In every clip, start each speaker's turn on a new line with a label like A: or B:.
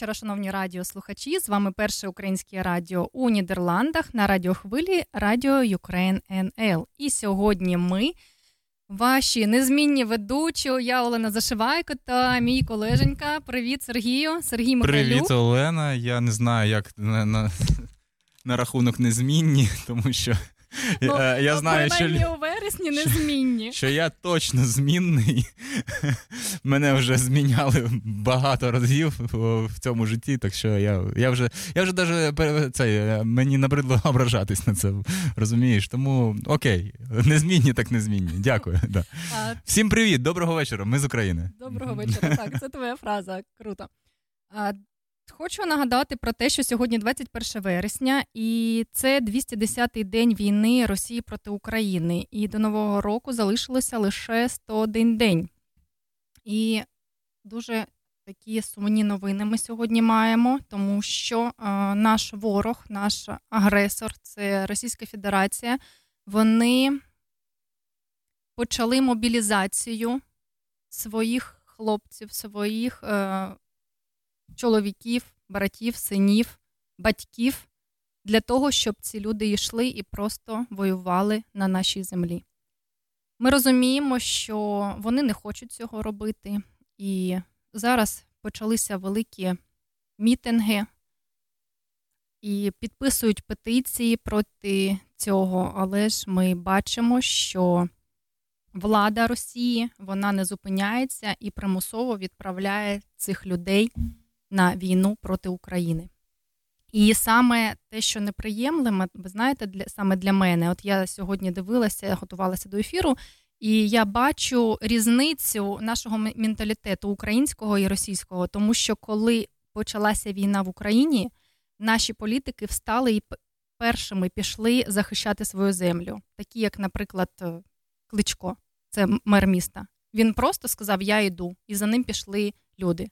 A: Вечора, шановні радіослухачі. З вами перше українське радіо у Нідерландах на радіохвилі Радіо Ukraine NL. І сьогодні ми, ваші незмінні ведучі, я Олена Зашивайко та мій колеженька. Привіт, Сергію. Сергій Михайлюк.
B: Привіт, Олена. Я не знаю, як на, на, на рахунок незмінні, тому що я, я знаю, що
A: у вересні незмінні.
B: Що я точно змінний. Мене вже зміняли багато разів в цьому житті, так що я я вже я вже даже це, мені набридло ображатись на це. Розумієш? Тому окей, незмінні, так незмінні. Дякую. Да. А... Всім привіт, доброго вечора. Ми з України.
A: Доброго вечора. Так, це твоя фраза. Круто. А, Хочу нагадати про те, що сьогодні 21 вересня, і це 210-й день війни Росії проти України. І до Нового року залишилося лише 101 день. І дуже такі сумні новини ми сьогодні маємо, тому що е, наш ворог, наш агресор, це Російська Федерація, вони почали мобілізацію своїх хлопців, своїх. Чоловіків, братів, синів, батьків для того, щоб ці люди йшли і просто воювали на нашій землі. Ми розуміємо, що вони не хочуть цього робити, і зараз почалися великі мітинги і підписують петиції проти цього, але ж ми бачимо, що влада Росії вона не зупиняється і примусово відправляє цих людей на війну проти України. І саме те, що неприємне, ви знаєте, для саме для мене, от я сьогодні дивилася, готувалася до ефіру, і я бачу різницю нашого менталітету українського і російського, тому що коли почалася війна в Україні, наші політики встали і першими пішли захищати свою землю, такі як, наприклад, е, Кличко, це мер міста. Він просто сказав: Я йду, і за ним пішли люди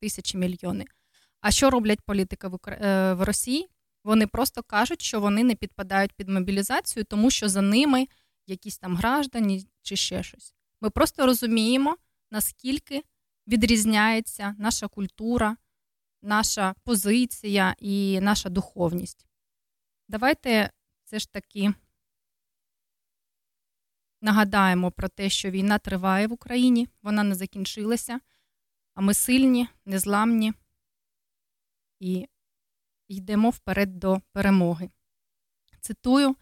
A: тисячі мільйони. А що роблять політики в е, Росії? Вони просто кажуть, що вони не підпадають під мобілізацію, тому що за ними якісь там граждані чи ще щось. Ми просто розуміємо, наскільки відрізняється наша культура, наша позиція і наша духовність. Давайте все ж таки нагадаємо про те, що війна триває в Україні, вона не закінчилася. А ми сильні, незламні і йдемо вперед до перемоги. Цитую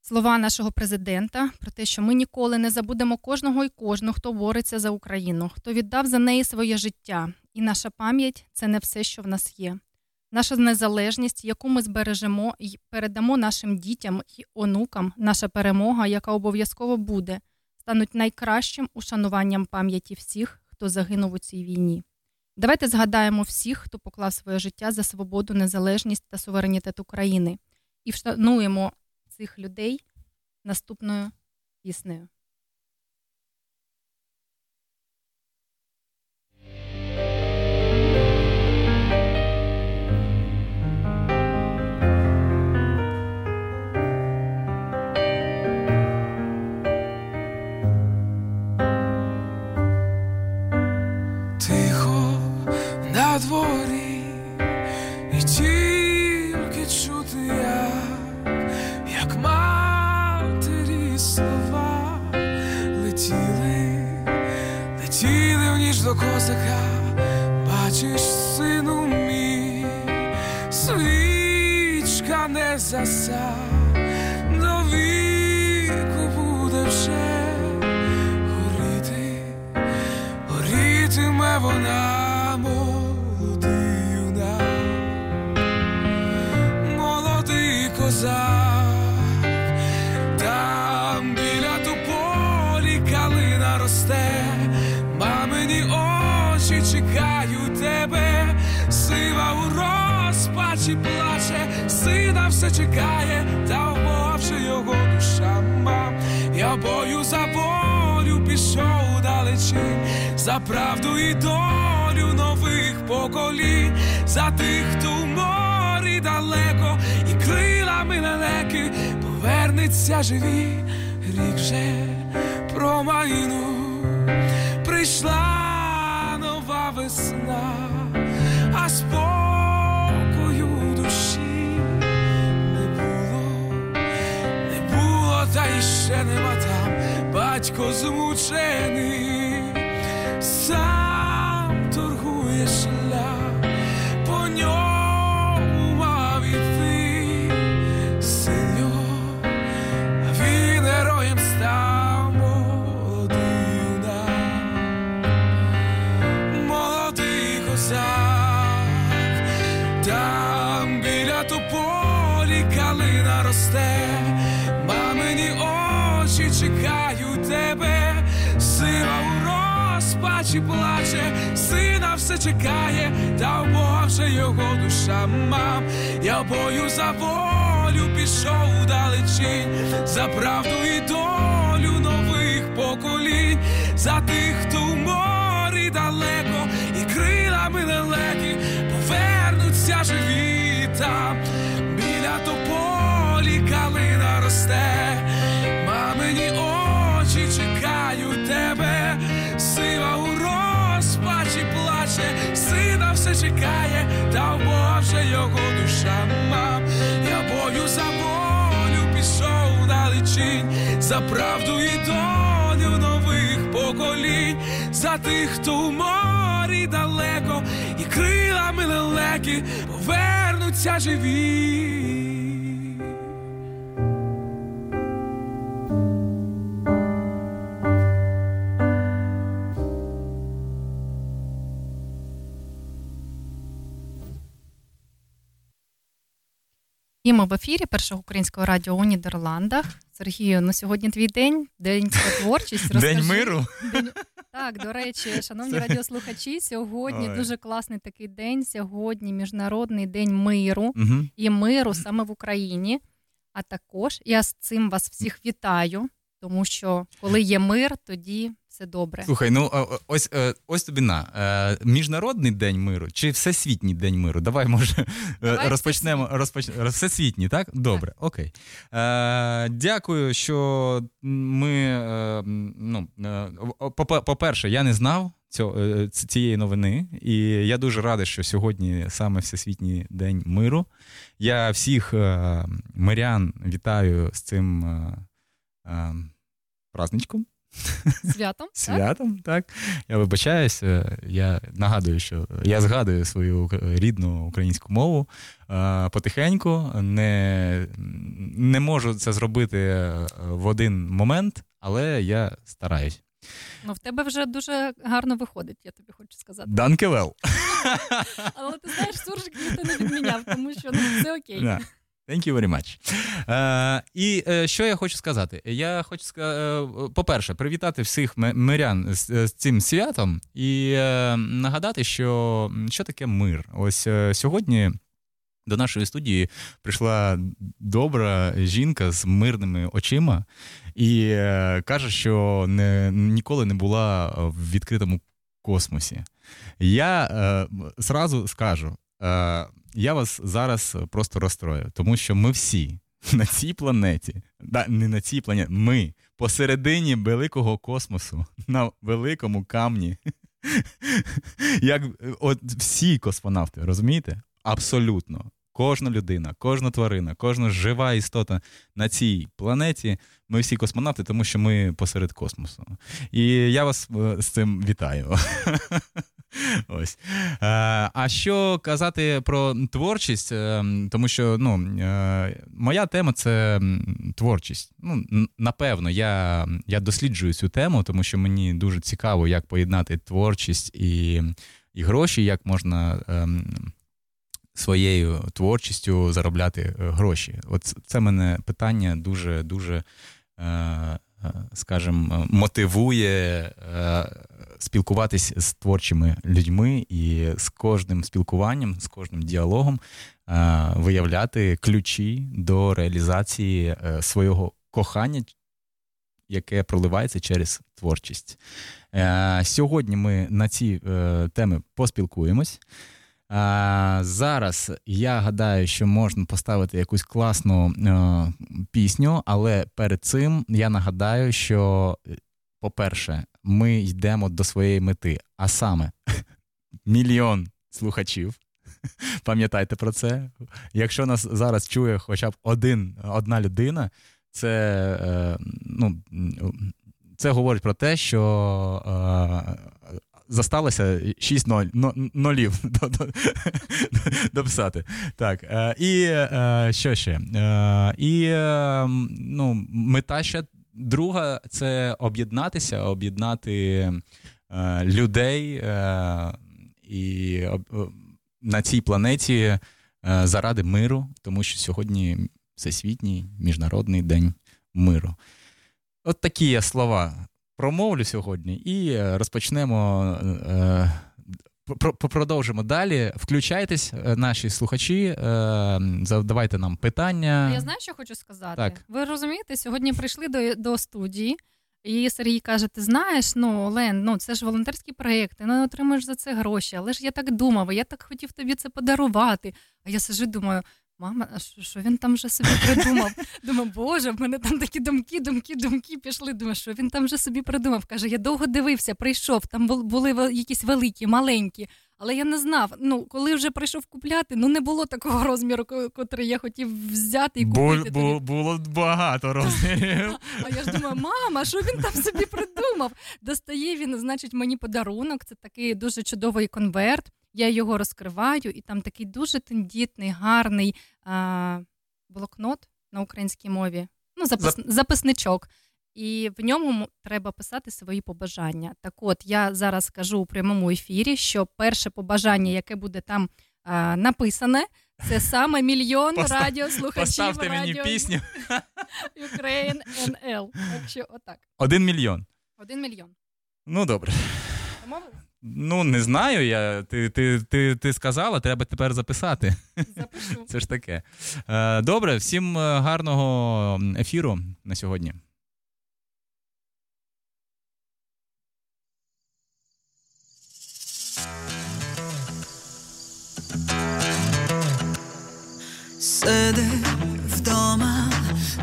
A: слова нашого президента про те, що ми ніколи не забудемо кожного і кожну, хто бореться за Україну, хто віддав за неї своє життя. І наша пам'ять це не все, що в нас є. Наша незалежність, яку ми збережемо і передамо нашим дітям і онукам, наша перемога, яка обов'язково буде, стануть найкращим ушануванням пам'яті всіх, хто загинув у цій війні. Давайте згадаємо всіх, хто поклав своє життя за свободу, незалежність та суверенітет України, і вшануємо цих людей наступною піснею.
C: Ніж бачиш, сину мій, свічка не заса, до віку буде вже горіти, горітиме вона молодий юна, молодий козак, все чекає, та вмовче його душа мам. Я бою за волю пішов далечінь, за правду і долю нових поколінь, за тих, хто в морі далеко, і крилами лелеки повернеться живі, рік вже промайнув, прийшла нова весна, а спокою та іще ще нема там, батько змучений, сам торгує плаче, сина все чекає, та в його душа мам. Я бою за волю пішов далечінь, за правду і долю нових поколінь, за тих, хто в морі далеко, і крилами лелеки повернуться живі там, біля тополі калина росте, за правду і долю нових поколінь, за тих, хто в морі далеко, і крилами лелеки повернуться живі.
A: Ми в ефірі першого українського радіо у Нідерландах. Сергію, ну сьогодні твій день, день про творчість.
B: День миру.
A: День- Так, до речі, шановні
B: Це-
A: радіослухачі, сьогодні
B: Ой.
A: дуже класний такий день. Сьогодні міжнародний день миру
B: Угу.
A: і миру саме в Україні. А також я з цим вас всіх вітаю, тому що коли є мир, тоді все добре.
B: Слухай, ну ось е, ось тобі на е, міжнародний день миру чи всесвітній день миру? Давай, може, е,
A: Давай
B: розпочнемо. Розпоч... Всесвітній, так? Добре, окей. Е, дякую, що ми. Ну, по- по-перше, я не знав цієї новини, і я дуже радий, що сьогодні саме Всесвітній день миру. Я всіх мирян вітаю з цим праздничком.
A: Святом.
B: Святом, так. Я вибачаюся. Я нагадую, що я згадую свою рідну українську мову е, потихеньку. Не, не можу це зробити е, в один момент, але я стараюсь.
A: Ну, в тебе вже дуже гарно виходить, я тобі хочу сказати.
B: Dank je wel.
A: Але ти знаєш, суржик ніхто не відміняв, тому що ну, все окей.
B: Да. Thank you very much. Е, і е, що я хочу сказати? Я хочу сказати, по-перше, привітати всіх мирян з, з цим святом і е, нагадати, що що таке мир. Ось е, сьогодні. До нашої студії прийшла добра жінка з мирними очима і е, каже, що не, ніколи не була в відкритому космосі. Я е, зразу скажу: е, я вас зараз просто розстрою, тому що ми всі на цій планеті, да, не на цій планеті, ми посередині великого космосу, на великому камні. Як от всі космонавти, розумієте? Абсолютно. Кожна людина, кожна тварина, кожна жива істота на цій планеті. Ми всі космонавти, тому що ми посеред космосу. І я вас е, з цим вітаю. Ось. Е, а що казати про творчість? Е, тому що ну, моя тема це творчість. Ну, Напевно, я я досліджую цю тему, тому що мені дуже цікаво, як поєднати творчість і і гроші, як можна своєю творчістю заробляти е, гроші. От це мене питання дуже дуже, е, е, скажімо, мотивує спілкуватись з творчими людьми і з кожним спілкуванням, з кожним діалогом виявляти ключі до реалізації свого кохання. Яке проливається через творчість. Сьогодні ми на ці теми поспілкуємось. А, Зараз я гадаю, що можна поставити якусь класну е, пісню, але перед цим я нагадаю, що, по-перше, ми йдемо до своєї мети, а саме мільйон слухачів. Пам'ятайте про це. Якщо нас зараз чує хоча б один, одна людина, це е, ну, це говорить про те, що е, засталося 6 нолів дописати. Так, е, І е, що ще? Е, і ну, мета ще друга це об'єднатися, об'єднати людей і на цій планеті заради миру, тому що сьогодні всесвітній міжнародний день миру. От такі слова промовлю сьогодні і е, розпочнемо. Е, продовжимо далі. Включайтесь, е, наші слухачі, задавайте нам питання.
A: Я знаю, що хочу сказати.
B: Так.
A: Ви розумієте, сьогодні прийшли до до студії, і Сергій каже: Ти знаєш, ну Лен, ну це ж волонтерські проєкти, ну отримуєш за це гроші. Але ж я так думав, я так хотів тобі це подарувати. А я сижу, думаю. Мама, а що він там вже собі придумав? Думаю, боже, в мене там такі думки, думки, думки пішли. Думаю, що він там вже собі придумав. Каже, я довго дивився, прийшов, там були якісь великі, маленькі. Але я не знав. Ну, коли вже прийшов купляти, ну не було такого розміру, котрий я хотів взяти і купити.
B: Бу, бу, було багато розмірів.
A: А я ж думаю, мама, що він там собі придумав? Достає він, значить, мені подарунок. Це такий дуже чудовий конверт. Я його розкриваю, і там такий дуже тендітний, гарний а, блокнот на українській мові. Ну, запис, записничок. І в ньому треба писати свої побажання. Так от я зараз скажу у прямому ефірі, що перше побажання, яке буде там а, написане, це саме мільйон
B: Постав,
A: радіослухачів
B: Поставте
A: радіо...
B: мені пісню
A: Ukraine NL. Так що отак.
B: Один мільйон.
A: Один мільйон.
B: Ну добре.
A: Домовились?
B: Ну, не знаю. я. Ти ти, ти, ти сказала, треба тепер записати.
A: Запишу.
B: Це ж таке. Е, добре, всім е, гарного ефіру на сьогодні.
D: Сиди вдома,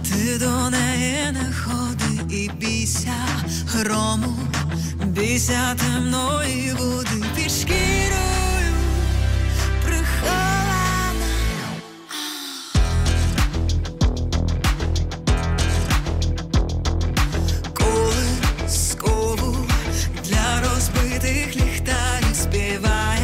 D: ти до неї не ходи і бійся грому, бійся темної води під шкірою прихована. Коли скову для розбитих ліхтарів співає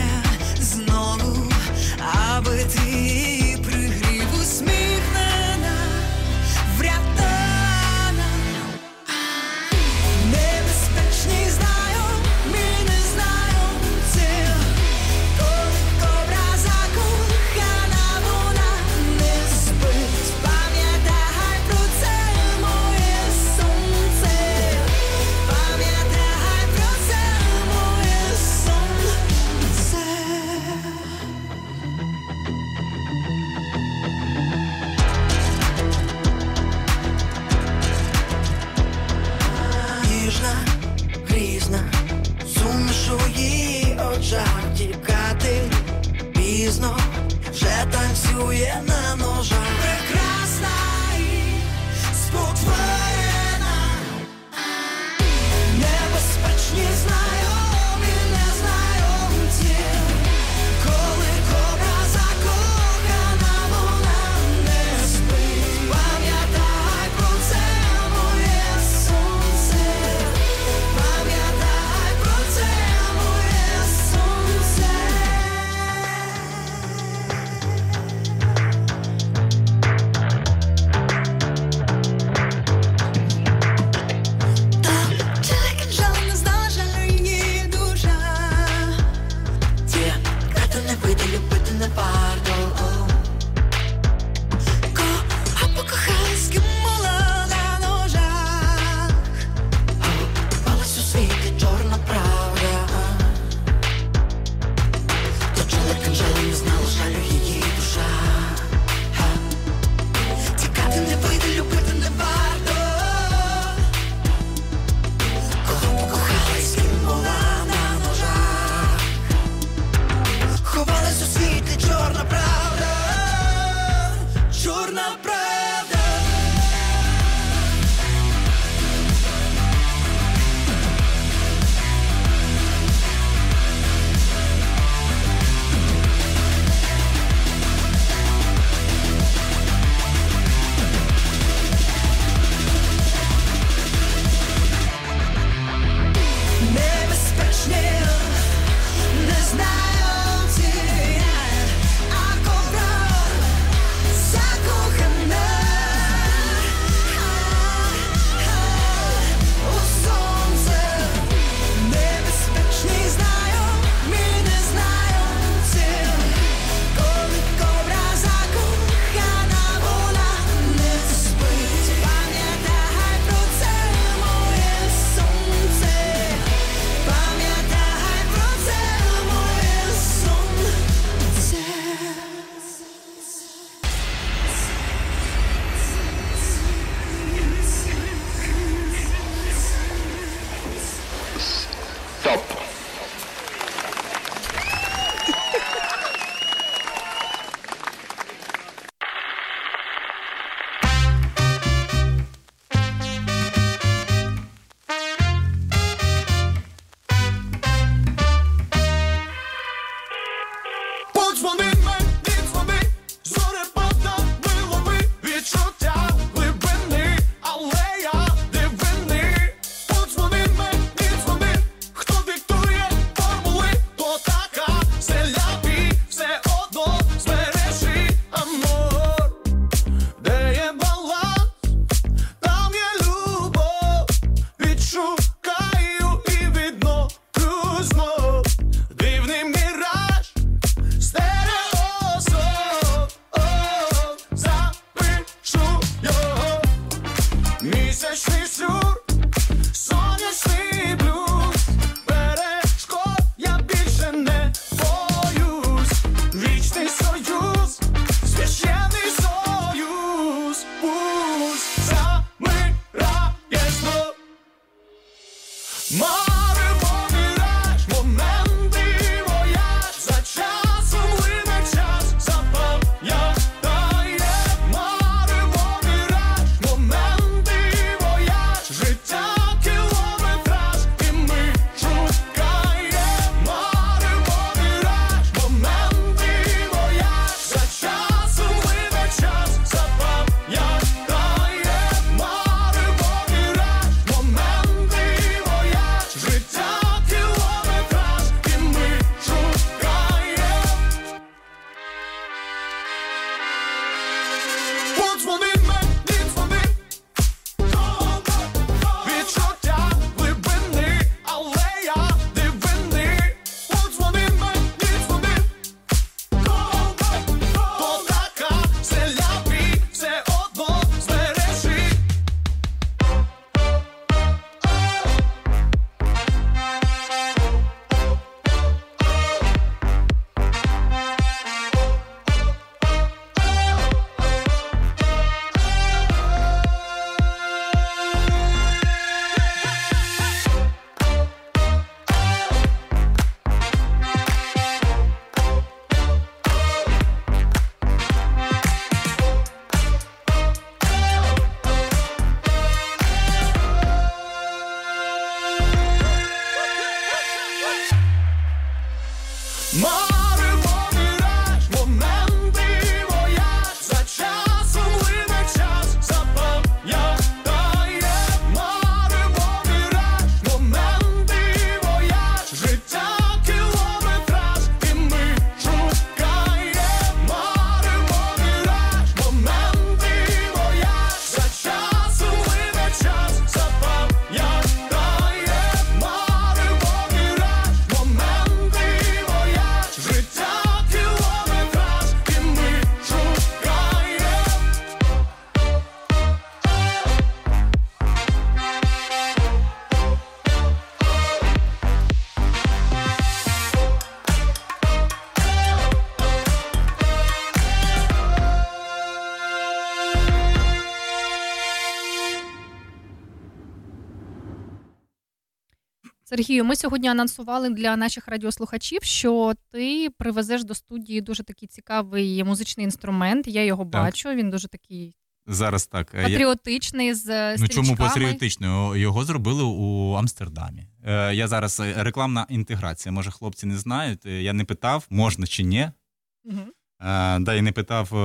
A: Сергію, ми сьогодні анонсували для наших радіослухачів, що ти привезеш до студії дуже такий цікавий музичний інструмент. Я його
B: Так.
A: бачу. Він дуже такий
B: Зараз так. е,
A: патріотичний з
B: Ну чому патріотично? Його зробили у Амстердамі. Е, Я зараз е, рекламна інтеграція. Може, хлопці не знають. Я не питав, можна чи ні. Е, Да, і не питав,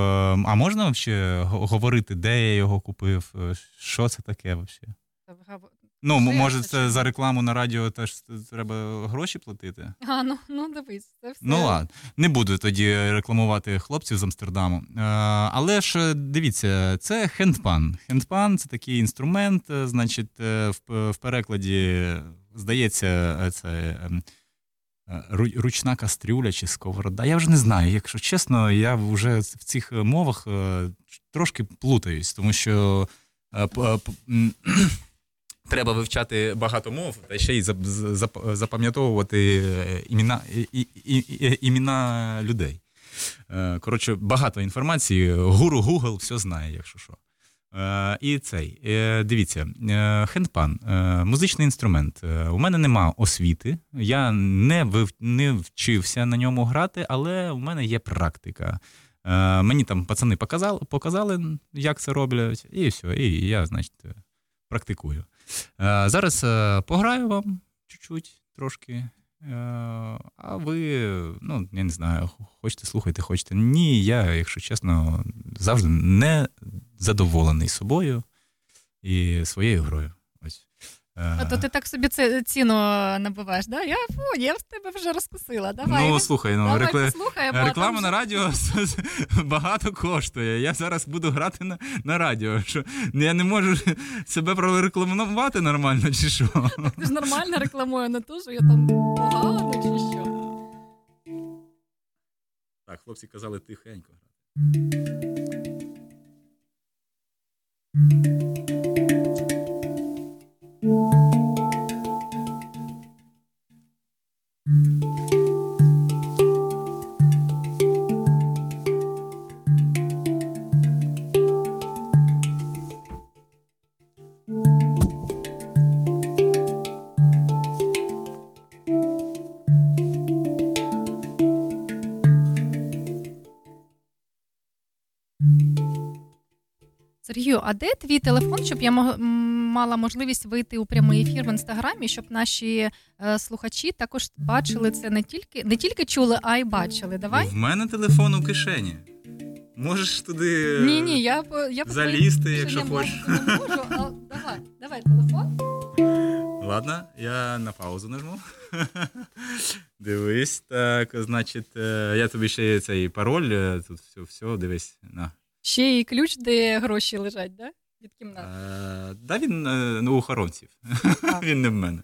B: а можна взагалі говорити, де я його купив? Що це таке взагалі? Ну, може,
A: це
B: за рекламу на радіо теж треба гроші платити?
A: А, ну, ну дивись, це все.
B: Ну ладно, не буду тоді рекламувати хлопців з Амстердаму. Е, але ж е, дивіться, це хендпан. Хендпан це такий інструмент, е, значить, в, в перекладі здається, це. ем, ру- Ручна кастрюля чи сковорода. Я вже не знаю. Якщо чесно, я вже в цих мовах трошки плутаюсь, тому що треба вивчати багато мов, та ще й зап- зап- запам'ятовувати е, імена, і- і- і- імена людей. Е, Коротше, багато інформації. Гуру Google все знає, якщо що. Е, І цей. Дивіться, хендпан, музичний інструмент. У мене нема освіти, я не, вив, не вчився на ньому грати, але у мене є практика. Мені там пацани показали, показали, як це роблять, і все. І я, значить, практикую. Е, Зараз е, пограю вам чуть-чуть трошки. Е, А ви, ну, я не знаю, хочете слухайте, хочете. Ні, я, якщо чесно, завжди не задоволений собою і своєю грою.
A: А то ти так собі це ціну набиваєш, да? Я, фу, я в тебе вже розкусила. Давай.
B: ну, слухай, ну,
A: давай послухаємо, а
B: реклама на радіо багато коштує. Я зараз буду грати на, на радіо. Що я не можу себе прорекламувати нормально, чи що?
A: Ти ж нормально рекламую, не то, що я там погано чи що.
B: Так, хлопці казали тихенько.
A: Сергію, де твій телефон, щоб я мала можливість вийти у прямий ефір в інстаграмі, щоб наші е, слухачі також бачили це не тільки не тільки чули, а й бачили. Давай?
B: В мене телефон у кишені. Можеш туди
A: Ні, ні, я я
B: залізти, якщо хочеш.
A: не можу, а давай, давай телефон.
B: Ладно, я на паузу нажму. Дивись, так, значить, е, я тобі ще цей пароль, е, тут все, все, дивись. На.
A: Ще і ключ, де гроші лежать, да? Від кімнати.
B: Е, Да він е, ну, у охоронців. Він не в мене.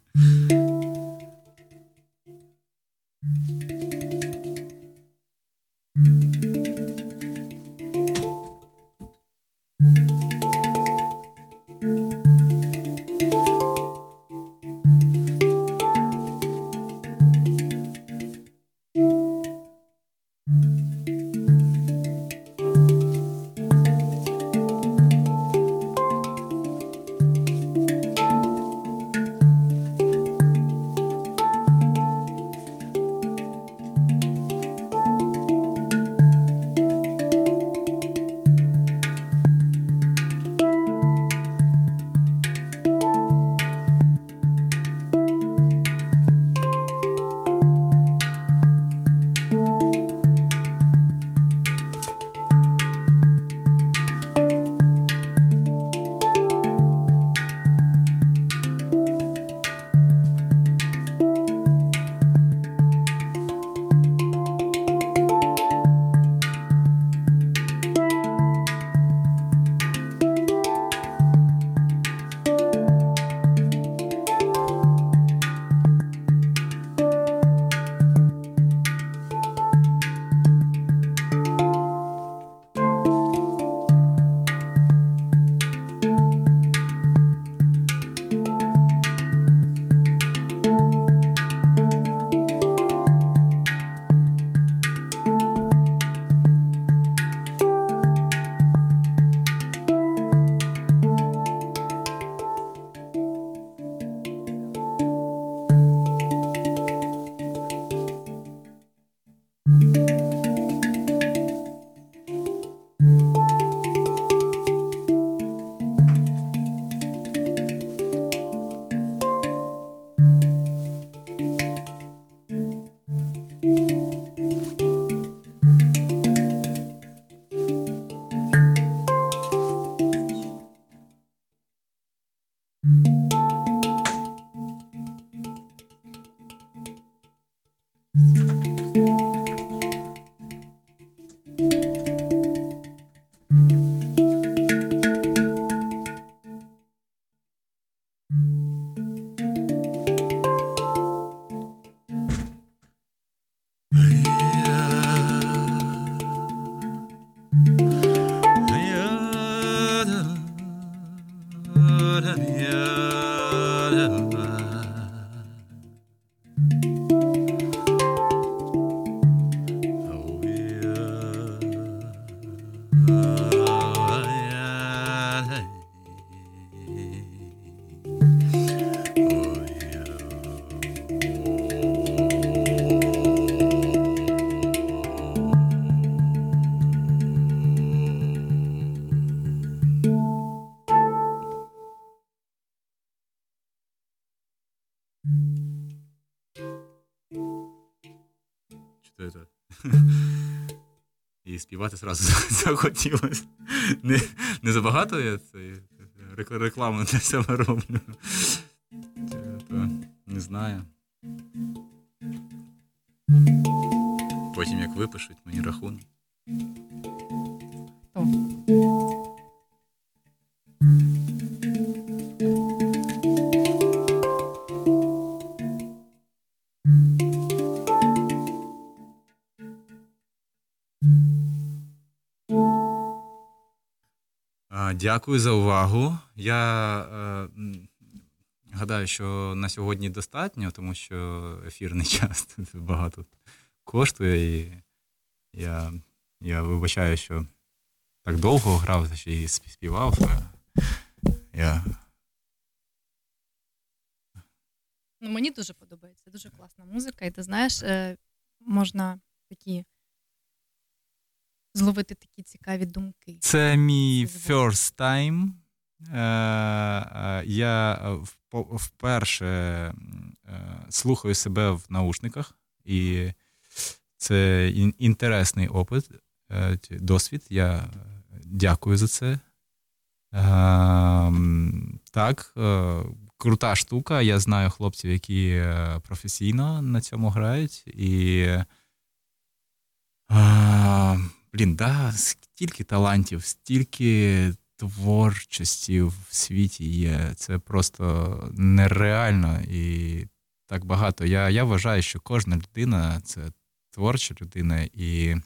B: Зразу захотілося. Не, не забагато я це рек- рекламу для себе роблю. Дякую за увагу. Я е, гадаю, що на сьогодні достатньо, тому що ефірний час багато коштує. І я, я вибачаю, що так довго грав й співав. Я
A: Ну, мені дуже подобається, дуже класна музика, і ти знаєш, е, можна такі зловити такі цікаві думки.
B: Це мій first time. Е, е, Я е, вперше слухаю себе в наушниках, і це інтересний опит, досвід. Я дякую за це. Так, крута штука. Я знаю хлопців, які професійно на цьому грають. І блін, да, стільки талантів, стільки творчості в світі є. Це просто нереально і так багато. Я, я вважаю, що кожна людина це творча людина, і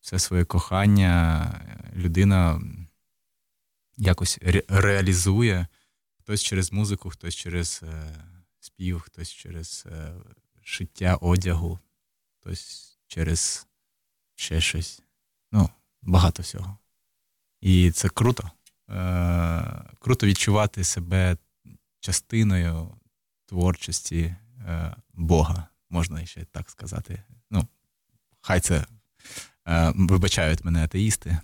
B: все своє кохання людина якось ре- реалізує. Хтось через музику, хтось через е, спів, хтось через е, шиття одягу, хтось через ще щось. Ну, багато всього. І це круто. Е, круто відчувати себе частиною творчості е, Бога, можна ще так сказати. Ну, хай це е, вибачають мене атеїсти.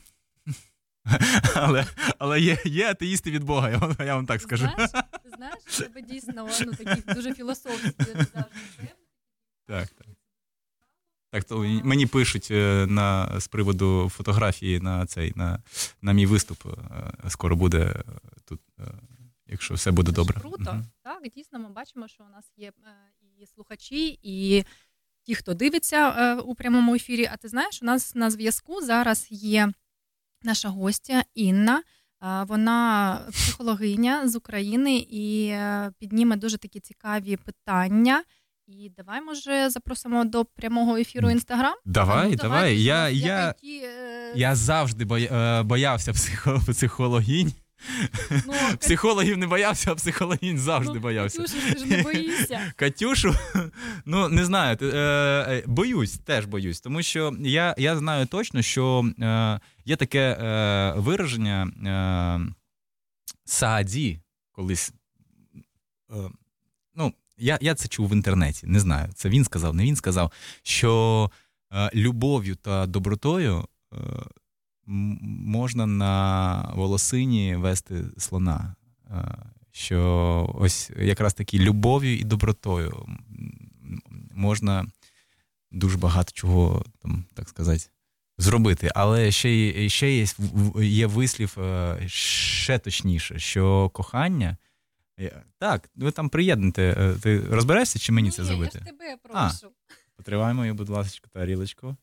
B: Але, але є, є атеїсти від Бога, я вам, я вам так скажу.
A: Знаєш, ти знаєш, тебе дійсно ну, такі дуже філософські завжди.
B: Так, так. Так, то мені пишуть е, на, з приводу фотографії на цей, на, на мій виступ. е, Скоро буде е, тут, якщо все буде
A: Це
B: добре.
A: Круто.
B: Мгм.
A: Так, дійсно, ми бачимо, що у нас є і слухачі, і ті, хто дивиться у прямому ефірі. А ти знаєш, у нас на зв'язку зараз є наша гостя Інна. Вона психологиня з України і підніме дуже такі цікаві питання. І давай, може, запросимо до прямого ефіру Інстаграм.
B: Давай,
A: Ну,
B: давай. Я, я,
A: які, е,
B: я завжди боя- е, боявся психо, психологінь.
A: ну,
B: Психологів не боявся, а психологінь завжди
A: ну,
B: боявся.
A: Катюша, ти ж не боїшся.
B: Катюшу, ну не знаю, ти- е, е, боюсь, теж боюсь, тому що я, я знаю точно, що е, є таке е, вираження е, Сааді колись. Е, ну, я, я це чув в інтернеті, не знаю. Це він сказав, не він сказав, що е, любов'ю та добротою е, можна на волосині вести слона. Е, що ось якраз таки любов'ю і добротою можна дуже багато чого, там, так сказати, зробити. Але ще, ще є, є вислів е, ще точніше, що кохання. Так, ви там приєднуєте. е, Ти розберешся, чи мені це
A: Ні,
B: зробити?
A: Я ж тебе прошу.
B: Потривай мою, будь ласка, тарілочку.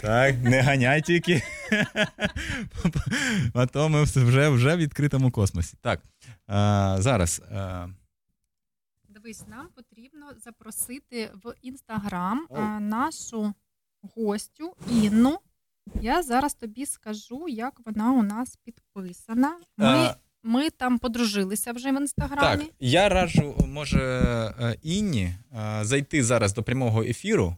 B: Так, не ганяй тільки. А то ми вже, вже в відкритому космосі. Так, а, зараз. А,
A: Дивись, нам потрібно запросити в інстаграм нашу гостю Інну. Я зараз тобі скажу, як вона у нас підписана. Ми,
B: А,
A: ми там подружилися вже в інстаграмі.
B: Так, я раджу, може, е, Інні е, зайти зараз до прямого ефіру.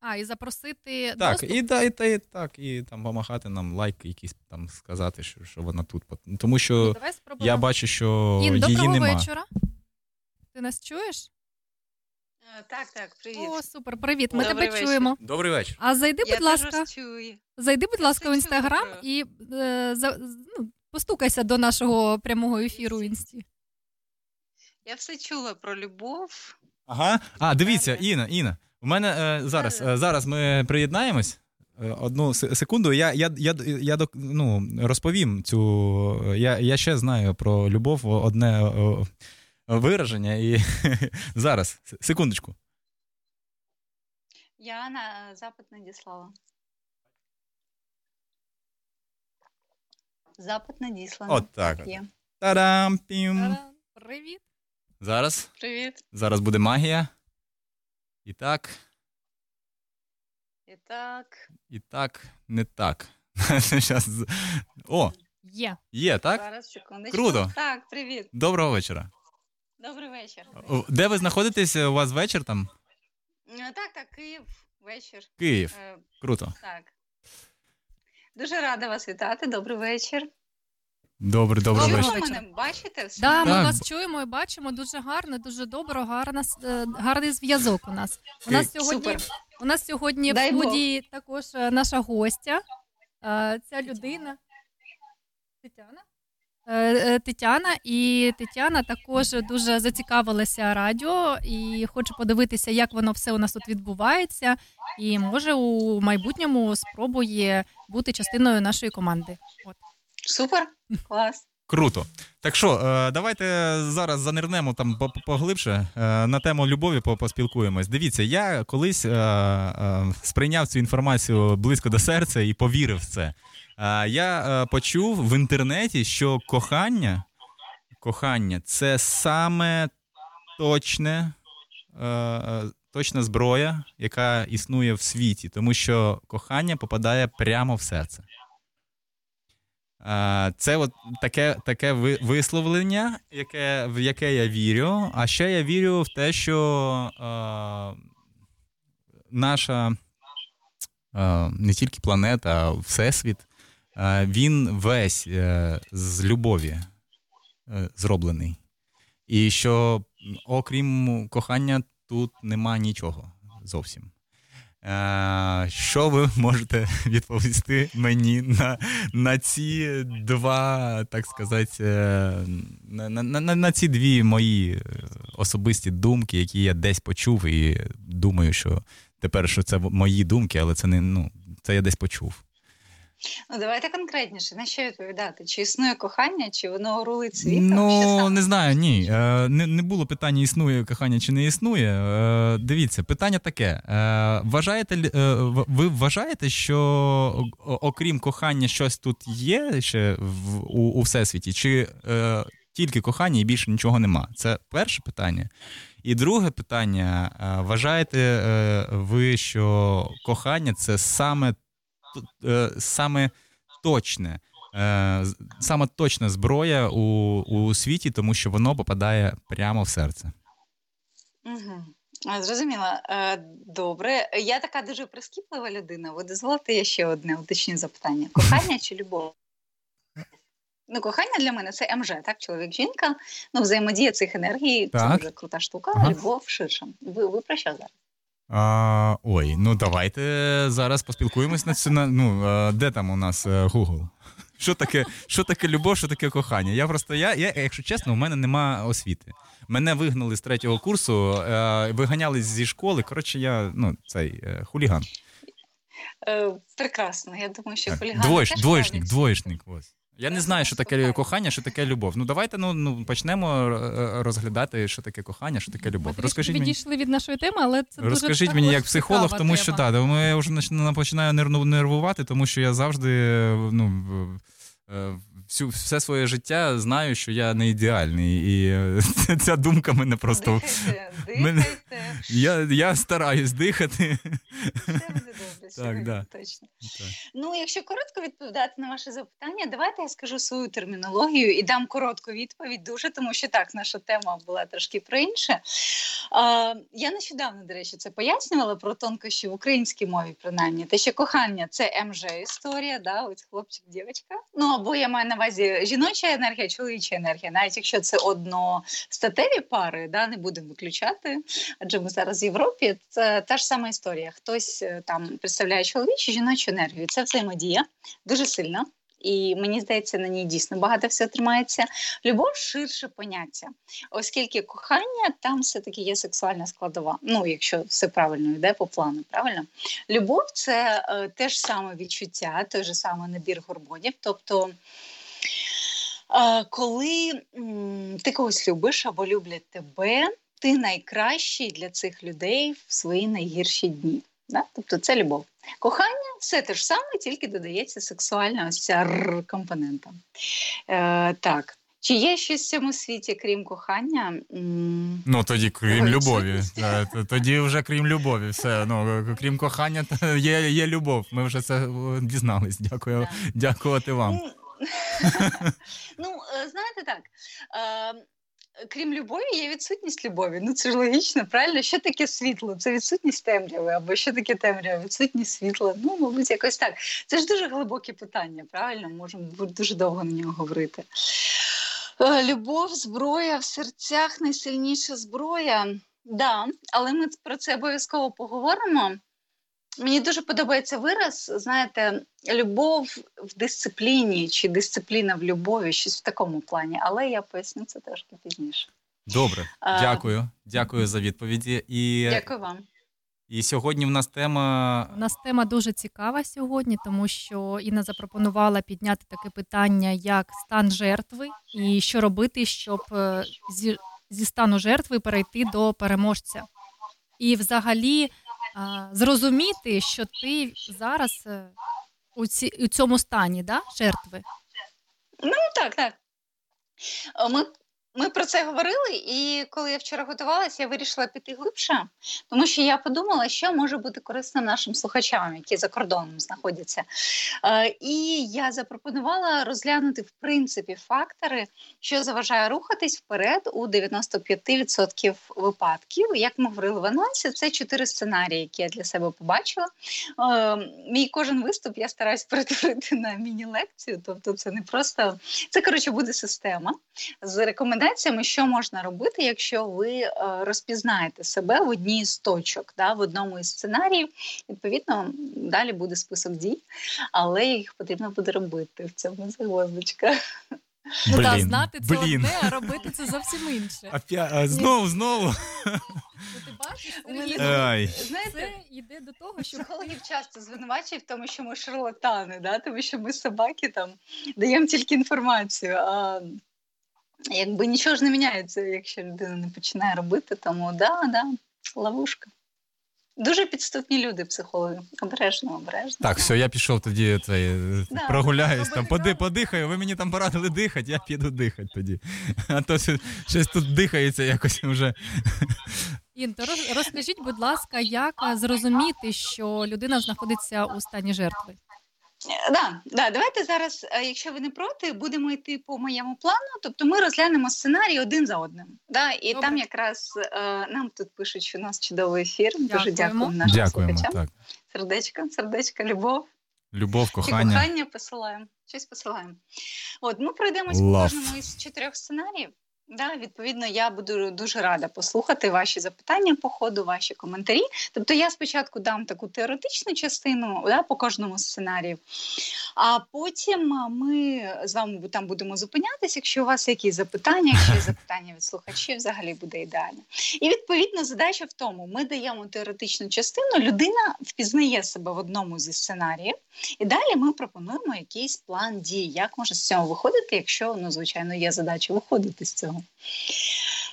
A: А, і запросити
B: Так,
A: доступ.
B: і, да, і, та, і так, і там помагати нам лайк, якийсь там сказати, що, що вона тут. Тому
A: Ну,
B: що
A: давай
B: я бачу, що
A: Ін,
B: її
A: доброго
B: нема.
A: вечора. Ти нас чуєш?
E: Так, так, привіт.
A: О, супер, привіт. Ми
E: Добрий
A: тебе
E: вечір.
A: чуємо.
B: Добрий вечір.
A: А зайди,
E: Я
A: будь ласка,
E: чую.
A: зайди, будь
E: Я
A: ласка, в інстаграм
E: чую.
A: і е, за, ну, постукайся до нашого прямого ефіру в інсті.
E: Я все чула про любов.
B: Ага. А, дивіться,
E: Далі.
B: Інна, Інна. У мене е, зараз, е, зараз ми приєднаємось. Е, Одну секунду. Я, я, я, я ну, розповім цю. Я, я ще знаю про любов одне е, вираження. І зараз, секундочку.
E: Я на запит надіслала. Запит надіслано.
B: От так. от.
E: Є.
B: Та-дам! Пім.
A: Та-дам. Привіт.
B: Зараз.
E: Привіт.
B: Зараз буде магія. І так,
E: І так,
B: і так, не так. Щас. О,
A: Є.
B: є, так?
E: зараз секундочку.
B: Круто.
E: Так, привіт.
B: Доброго вечора.
E: Добрий вечір.
B: О, Де ви знаходитесь? У вас вечір там?
E: Е, Так, так, Київ, вечір.
B: Київ.
E: Е,
B: Круто.
E: Так. Дуже рада вас вітати. Добрий вечір.
B: Добре, добре.
A: Доброго вечір.
E: мене бачите? Все?
A: Да, ми
B: Так.
A: вас чуємо і бачимо дуже гарно, дуже добре, гарна, с- е, гарний зв'язок у нас. У нас сьогодні,
E: Супер.
A: у нас сьогодні
E: Дай
A: в
E: Бог.
A: студії також е, наша гостя. Е, Ця людина Тетяна. Е, е, Тетяна, і Тетяна також дуже зацікавилася радіо і хоче подивитися, як воно все у нас тут відбувається, і може у майбутньому спробує бути частиною нашої команди. От.
E: Супер. Клас.
B: Круто. Так що, е, давайте зараз занирнемо там по- по- поглибше на тему любові по- поспілкуємось. Dивіться, я колись сприйняв цю інформацію близько до серця і повірив в це. Я е, почув в інтернеті, що кохання, кохання це саме точне, е, е, точна зброя, яка існує в світі, тому що кохання попадає прямо в серце. Це от таке, таке висловлення, яке, в яке я вірю. А ще я вірю в те, що е, наша е, не тільки планета, а всесвіт, він весь е, з любові е, зроблений. І що окрім кохання тут нема нічого зовсім. Е, Що ви можете відповісти мені на, на ці два, так сказати, е, на, на, на, на ці дві мої е, особисті думки, які я десь почув, і думаю, що тепер що це мої думки, але це не ну, це я десь почув.
E: Ну, давайте конкретніше. На що відповідати? Чи існує кохання, чи воно рулить світом?
B: Ну,
E: саме?
B: не знаю, ні. Е, Не, не було питання, існує кохання чи не існує. Е, Дивіться, питання таке. Е, Вважаєте, е, ви вважаєте, що окрім кохання щось тут є ще в, у, у всесвіті? Чи е, тільки кохання і більше нічого нема? Це перше питання. І друге питання: е, вважаєте е, ви, що кохання це саме, т- е, саме точне? е, саме точна зброя у, у світі, тому що воно попадає прямо в серце.
E: Угу. Зрозуміла. Е, Добре. Я така дуже прискіплива людина. Ви дозволите я ще одне уточню запитання: кохання чи любов? Ну, кохання для мене це МЖ, так? Чоловік, жінка. Ну, взаємодія цих енергій це дуже крута штука.
B: Ага.
E: Любов ширше. Ви, ви про що зараз?
B: А, ой, ну давайте зараз поспілкуємось на цю. Ну, де там у нас е, Google? Що таке, що таке любов, що таке кохання? Я просто, я, я, якщо чесно, у мене нема освіти. Мене вигнали з третього курсу, е, виганяли зі школи. Коротше, я ну, цей е, хуліган.
E: Прекрасно. Я думаю, що
B: Так,
E: хулігани
B: Двоєш, двоєшник, двоєшник. Ось. Я не знаю, що таке кохання, що таке любов. Ну давайте ну, ну почнемо е, розглядати, що таке кохання, що таке любов.
A: Ми
B: Розкажіть мені.
A: відійшли від нашої теми, але це
B: Розкажіть
A: дуже
B: мені як психолог, тому що
A: так,
B: да, я вже починаю нервувати, тому що я завжди ну, в- всю, все своє життя знаю, що я не ідеальний. І ця думка мене просто.
E: Дихайте, дихайте.
B: Я я стараюсь дихати.
E: Все буде добре, так, да. точно. Так. Ну, якщо коротко відповідати на ваше запитання, давайте я скажу свою термінологію і дам коротку відповідь дуже, тому що так, наша тема була трошки про інше. А, Я нещодавно, до речі, це пояснювала про тонкощі в українській мові, принаймні. Те, що кохання це МЖ історія, да, ось хлопчик, дівчинка. Ну або я маю на увазі жіноча енергія, чоловіча енергія, навіть якщо це одностатеві пари, да, не будемо виключати, адже ми зараз в Європі. Це та ж сама історія. Хтось е, там представляє чоловічу жіночу енергію. Це взаємодія дуже сильна. І мені здається, на ній дійсно багато все тримається. Любов ширше поняття, оскільки кохання там все-таки є сексуальна складова. Ну, якщо все правильно йде по плану, правильно? Любов це е, те ж саме відчуття, той же самий набір гормонів. Тобто, коли ти когось любиш або люблять тебе, ти найкращий для цих людей в свої найгірші дні. Да? Тобто це любов. Кохання все те ж саме, тільки додається сексуальна ось ця компонента. Е, Так. Чи є щось в цьому світі, крім кохання?
B: Ну тоді крім Ой, любові. Тоді вже крім любові. Все ну крім кохання, є є любов. Ми вже це дізнались. Дякую, да. дякувати вам.
E: Ну, е, знаєте так. Е, крім любові, є відсутність любові. Ну це ж логічно, правильно? Що таке світло? Це відсутність темряви, або що таке темрява? Відсутність світла. Ну, мабуть, якось так. Це ж дуже глибоке питання, правильно? Можемо дуже довго на нього говорити. Е, любов, зброя в серцях найсильніша зброя. Да, але ми про це обов'язково поговоримо. Мені дуже подобається вираз, знаєте, любов в дисципліні чи дисципліна в любові, щось в такому плані, але я поясню це трошки пізніше.
B: Добре, дякую. Дякую за відповіді. І...
E: Дякую вам.
B: І сьогодні в нас тема.
A: У нас тема дуже цікава сьогодні, тому що Інна запропонувала підняти таке питання, як стан жертви, і що робити, щоб е, зі, зі стану жертви перейти до переможця. І взагалі зрозуміти, що ти зараз е, у ці, у цьому стані да, жертви?
E: Ну так, так. Ми ми про це говорили, і коли я вчора готувалася, я вирішила піти глибше, тому що я подумала, що може бути корисно нашим слухачам, які за кордоном знаходяться. Е, і я запропонувала розглянути в принципі фактори, що заважає рухатись вперед у 95% випадків. Як ми говорили в анонсі, це чотири сценарії, які я для себе побачила. Е, мій кожен виступ я стараюсь перетворити на міні-лекцію, тобто це не просто це коротше буде система з рекомендаціями рекомендаціями, що можна робити, якщо ви е, розпізнаєте себе в одній з точок, да, в одному із сценаріїв. Відповідно, далі буде список дій, але їх потрібно буде робити в цьому загвоздочка.
A: Ну так, знати це блін. одне, а робити це зовсім інше.
B: Опя... А, знову, знову.
A: Ну, ти бачиш, Знаєте, це йде до того, що
E: психологів часто звинувачують в тому, що ми шарлатани, да? тому що ми собаки там даємо тільки інформацію. а якби нічого ж не міняється, якщо людина не починає робити, тому да, да, ловушка. Дуже підступні люди, психологи. Обережно, обережно.
B: Так, все, я пішов тоді цей, да, прогуляюсь, там, поди, подихаю, ви мені там порадили дихати, я піду дихати тоді. А то щось тут дихається якось вже.
A: Інто, розкажіть, будь ласка, як зрозуміти, що людина знаходиться у стані жертви?
E: Да, да, давайте зараз, е, якщо ви не проти, будемо йти по моєму плану. Тобто ми розглянемо сценарій один за одним. Да, І Добре. там якраз е, нам тут пишуть, що у нас чудовий ефір. Дякуємо. Дуже дякуємо нашим Дякуємо, слухачам. Так. Сердечко, сердечко, любов.
B: Любов, кохання.
E: Чи кохання посилаємо. Щось посилаємо. От ми пройдемось по кожному із чотирьох сценаріїв. Да, відповідно, я буду дуже рада послухати ваші запитання по ходу, ваші коментарі. Тобто, я спочатку дам таку теоретичну частину да, по кожному сценарію, а потім ми з вами там будемо зупинятися. Якщо у вас якісь запитання, якщо є запитання від слухачів, взагалі буде ідеально. І відповідно задача в тому: ми даємо теоретичну частину, людина впізнає себе в одному зі сценаріїв, і далі ми пропонуємо якийсь план дій, як може з цього виходити, якщо ну, звичайно є задача виходити з цього.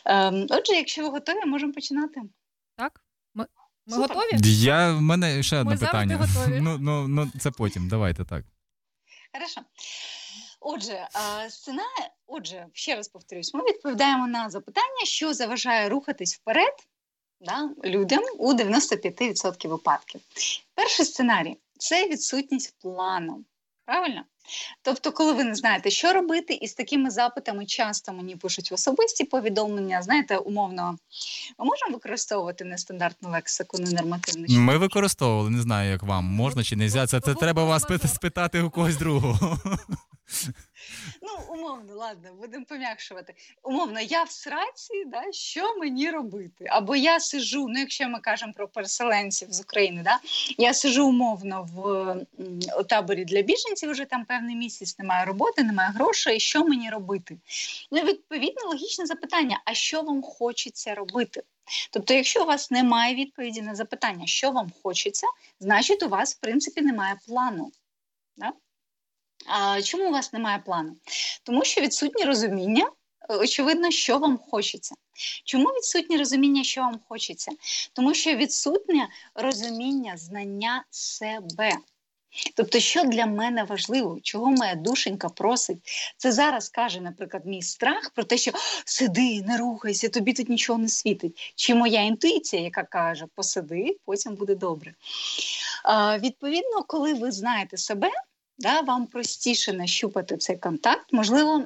E: Ем, Отже, якщо ви готові, можемо починати.
A: Так? Ми ми готові?
B: Я, В мене ще одне ми питання. Готові. Ну, ну, ну, Це потім, давайте так.
E: Хорошо. Отже, сцена, отже, ще раз повторюсь, ми відповідаємо на запитання, що заважає рухатись вперед да, людям у 95% випадків. Перший сценарій це відсутність плану. Правильно? Тобто, коли ви не знаєте, що робити, і з такими запитами часто мені пишуть в особисті повідомлення, знаєте, умовно, ми можемо використовувати нестандартну лексику, ненормативну?
B: Ми використовували, не знаю, як вам можна чи не можна. Це, це треба вас спитати у когось другого.
E: Ну, умовно, ладно, будемо пом'якшувати. Умовно, я в сраці, да, що мені робити? Або я сижу, ну якщо ми кажемо про переселенців з України, да, я сижу умовно в у таборі для біженців, вже там певний місяць немає роботи, немає грошей. Що мені робити? Ну, відповідно, логічне запитання: а що вам хочеться робити? Тобто, якщо у вас немає відповіді на запитання, що вам хочеться, значить у вас в принципі немає плану. Да? А Чому у вас немає плану? Тому що відсутнє розуміння, е, очевидно, що вам хочеться. Чому відсутнє розуміння, що вам хочеться? Тому що відсутнє розуміння знання себе. Тобто, що для мене важливо, чого моя душенька просить, це зараз каже, наприклад, мій страх про те, що сиди, не рухайся, тобі тут нічого не світить. Чи моя інтуїція, яка каже, посиди, потім буде добре. А, Відповідно, коли ви знаєте себе, да, вам простіше нащупати цей контакт. Можливо,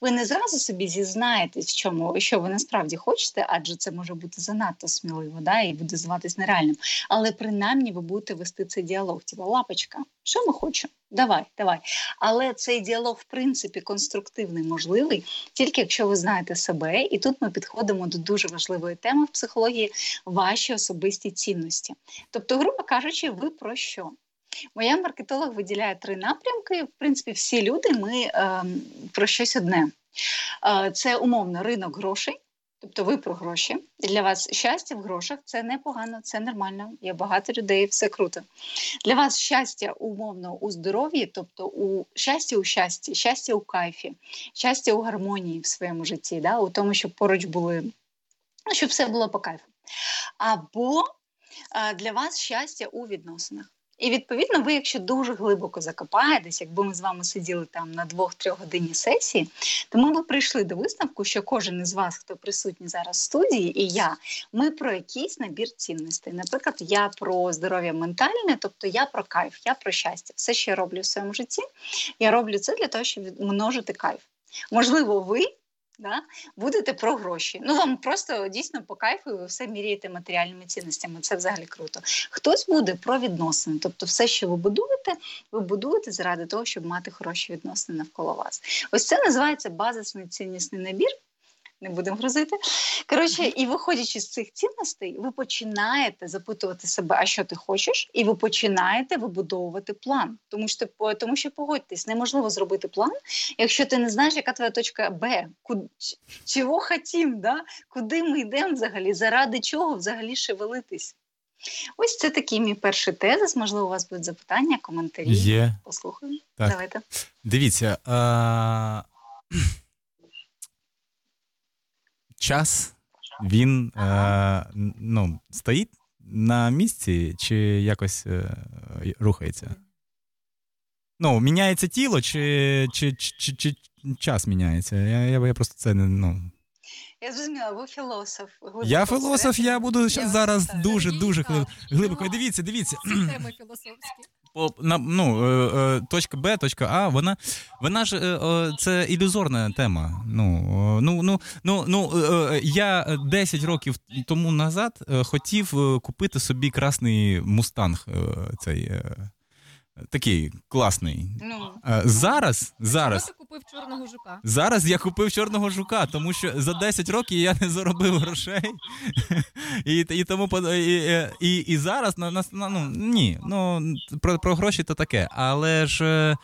E: ви не зразу собі зізнаєтесь, в чому що ви насправді хочете, адже це може бути занадто сміливо, да, і буде зватись нереальним. Але принаймні ви будете вести цей діалог. Типа, лапочка, що ми хочемо? Давай, давай. Але цей діалог, в принципі, конструктивний, можливий, тільки якщо ви знаєте себе, і тут ми підходимо до дуже важливої теми в психології ваші особисті цінності. Тобто, грубо кажучи, ви про що? Моя маркетолог виділяє три напрямки. В принципі, всі люди ми е, про щось одне. Е, це умовно ринок грошей. Тобто ви про гроші. Для вас щастя в грошах це непогано, це нормально. Є багато людей, все круто. Для вас щастя умовно у здоров'ї, тобто у щастя у щасті, щастя у кайфі, щастя у гармонії в своєму житті, да? у тому, щоб поруч були, щоб все було по кайфу. Або для вас щастя у відносинах. І відповідно, ви, якщо дуже глибоко закопаєтесь, якби ми з вами сиділи там на двох-трьох годині сесії, то ми б прийшли до висновку, що кожен із вас, хто присутній зараз в студії, і я, ми про якийсь набір цінностей. Наприклад, я про здоров'я ментальне, тобто я про кайф, я про щастя. Все, що я роблю в своєму житті, я роблю це для того, щоб множити кайф. Можливо, ви да, будете про гроші. Ну вам просто дійсно по кайфу ви все міряєте матеріальними цінностями. Це взагалі круто. Хтось буде про відносини, тобто все, що ви будуєте, ви будуєте заради того, щоб мати хороші відносини навколо вас. Ось це називається базисний ціннісний набір не будемо грозити. Коротше, і виходячи з цих цінностей, ви починаєте запитувати себе, а що ти хочеш, і ви починаєте вибудовувати план. Тому що тому що погодьтесь, неможливо зробити план, якщо ти не знаєш, яка твоя точка Б, куди, чого хотім, да? куди ми йдемо взагалі, заради чого взагалі шевелитись. Ось це такий мій перший тезис. Можливо, у вас будуть запитання, коментарі.
B: Є.
E: Послухаємо.
B: Так.
E: Давайте.
B: Дивіться. А час він е, ну, стоїть на місці чи якось е, рухається? Ну, міняється тіло, чи чи, чи, чи, час міняється? Я я, я просто це не. ну...
E: Я зрозуміла, ви філософ.
B: Я філософ, я буду я зараз дуже дуже глибоко. Дивіться, дивіться.
A: Теми філософські
B: ну, е, е, точка Б, точка А, вона вона ж е, це ілюзорна тема. Ну, ну, ну, ну, ну, Я 10 років тому назад хотів купити собі красний мустанг. цей Такий класний. Ну, Зараз зараз
A: ти купив чорного жука.
B: Зараз я купив чорного жука, тому що за 10 років я не заробив грошей. І і тому і, і, і зараз на на, ну ні. Ну про про гроші то таке. Але ж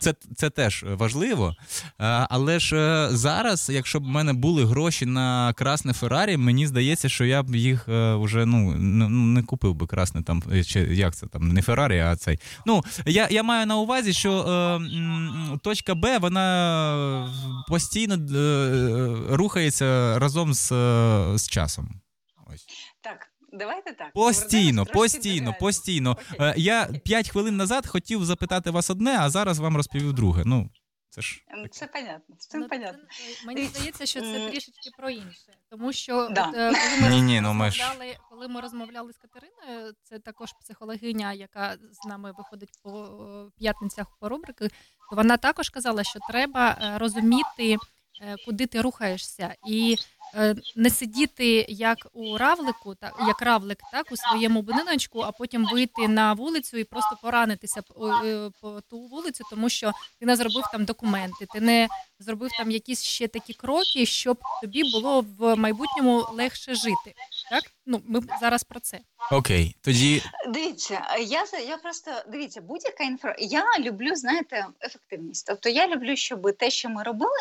B: це це теж важливо. Але ж е, зараз, якщо б в мене були гроші на красне Феррарі, мені здається, що я б їх е, вже ну не купив би красне там. Е, чи як це там не Феррарі, а цей. Ну я я маю на увазі, що е, точка Б вона постійно е, рухається разом з, з часом.
E: Давайте так.
B: Постійно, постійно, постійно. Окей. Я п'ять хвилин назад хотів запитати вас одне, а зараз вам розповів друге. Ну. Це ж
E: Це понятно. Це
A: Ну,
E: понятно.
A: мені здається, що це трішечки про інше. Тому що
E: Да.
A: от, е, коли, ми
B: Ні-ні, ну ми ж-
A: розмовляли, коли ми розмовляли з Катериною, це також психологиня, яка з нами виходить по е, п'ятницях по рубрики, то вона також казала, що треба е, розуміти, е, куди ти рухаєшся, і е, не сидіти як у равлику, так як равлик, так у своєму будиночку, а потім вийти на вулицю і просто поранитися по, е, по ту вулицю, тому що ти не зробив там документи, ти не зробив там якісь ще такі кроки, щоб тобі було в майбутньому легше жити. Так, ну ми зараз про це.
B: Окей, тоді
E: Дивіться, я за- я просто дивіться, будь-яка інфра. Я люблю, знаєте, ефективність. Тобто я люблю, щоб те, що ми робили,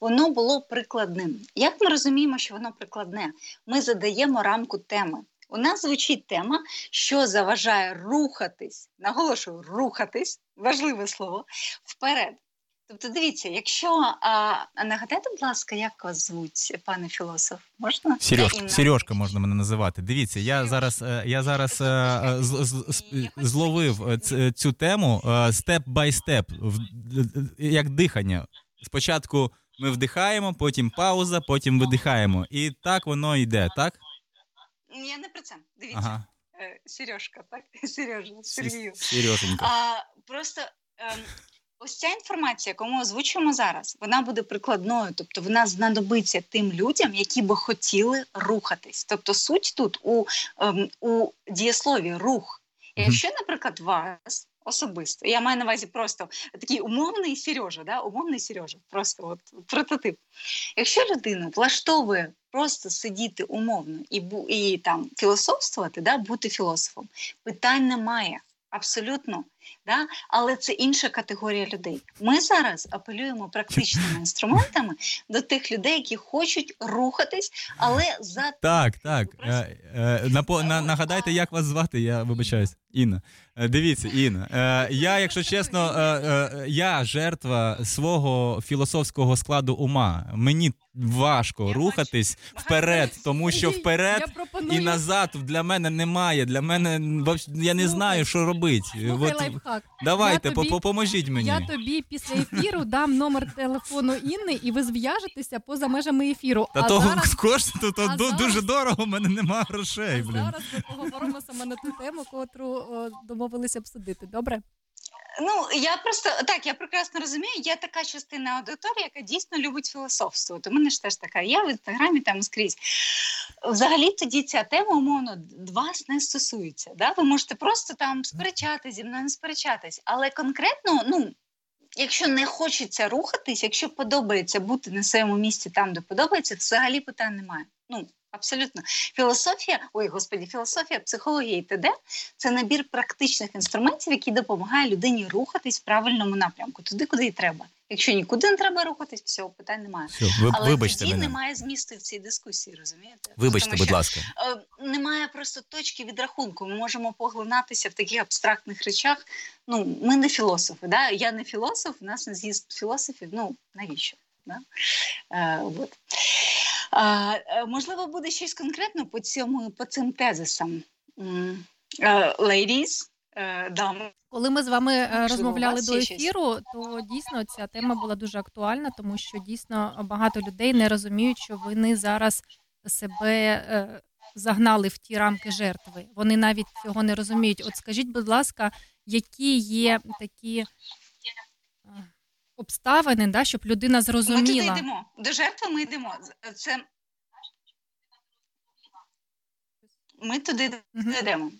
E: воно було прикладним. Як ми розуміємо, що воно прикладне? Ми задаємо рамку теми. У нас звучить тема, що заважає рухатись. Наголошую, рухатись важливе слово вперед. Тобто, дивіться, якщо а, а нагадайте, будь ласка, як вас звуть, пане філософ? Можна
B: Сереж,
E: Інна.
B: Сережка можна мене називати. Дивіться, я зараз, е, я зараз е, е, з- з- з- зловив цю тему степ бай степ, як дихання. Спочатку ми вдихаємо, потім пауза, потім видихаємо. І так воно йде, так?
E: Я не про це. Дивіться.
B: Ага.
E: Сережка, так? Сережа, Сергію.
B: Сереженька.
E: А, просто ем, ось ця інформація, яку ми озвучуємо зараз, вона буде прикладною, тобто вона знадобиться тим людям, які би хотіли рухатись. Тобто суть тут у, ем, у дієслові рух. І Якщо, наприклад, вас особисто, я маю на увазі просто такий умовний Сережа, да? умовний Сережа, просто от прототип. Якщо людину влаштовує просто сидіти умовно і, і там філософствувати, да? бути філософом, питань немає. Абсолютно, да? але це інша категорія людей. Ми зараз апелюємо практичними інструментами до тих людей, які хочуть рухатись, але за
B: Так, так. Е, е, напо- нагадайте, як вас звати, я вибачаюсь. Інна. Е, дивіться, Інна. Я, якщо чесно, я жертва свого філософського складу ума. Мені важко
E: Я
B: рухатись вперед, тому що вперед
A: пропоную
B: і назад для мене немає. Для мене я не знаю, що робити.
A: Слухай лайфхак.
B: давайте,
A: Я тобі-
B: по- поможіть мені.
A: Я тобі після ефіру дам номер телефону Інни, і ви зв'яжетеся поза межами ефіру.
B: Та
A: а
B: того
A: зараз,
B: коштує, то
A: а
B: ду-
A: зараз-
B: дуже дорого, у мене немає грошей.
A: а
B: Блін.
A: зараз ми поговоримо саме на ту тему, котру о, домовилися обсудити. Добре?
E: Ну я просто так, я прекрасно розумію. Є така частина аудиторії, яка дійсно любить філософство. У мене ж теж така. Я в інстаграмі там скрізь. Взагалі тоді ця тема умовно вас не стосується. Да? Ви можете просто там сперечатись зі мною не сперечатись, але конкретно, ну. Якщо не хочеться рухатись, якщо подобається бути на своєму місці там, де подобається, то взагалі питань немає. Ну абсолютно. Філософія, ой, господі, філософія, психологія і т.д. це набір практичних інструментів, які допомагає людині рухатись в правильному напрямку, туди, куди й треба. Якщо нікуди не треба рухатись, всього питань немає.
B: Все, ви,
E: Але
B: вибачте
E: тоді
B: мене.
E: немає змісту в цій дискусії, розумієте?
B: Вибачте,
E: Тому
B: будь
E: що,
B: ласка.
E: е, немає просто точки відрахунку. Ми можемо поглинатися в таких абстрактних речах. Ну, ми не філософи. Да? Я не філософ, у нас не з'їзд філософів. Ну навіщо? Да? Е, от. А, е, можливо, буде щось конкретно по цьому по цим тезисам. Е, Ladies, е, дами.
A: Коли ми з вами розмовляли до ефіру, то дійсно ця тема була дуже актуальна, тому що дійсно багато людей не розуміють, що вони зараз себе загнали в ті рамки жертви. Вони навіть цього не розуміють. От скажіть, будь ласка, які є такі обставини, да, щоб людина зрозуміла.
E: Ми туди йдемо. До жертви ми йдемо. Це ми туди йдемо.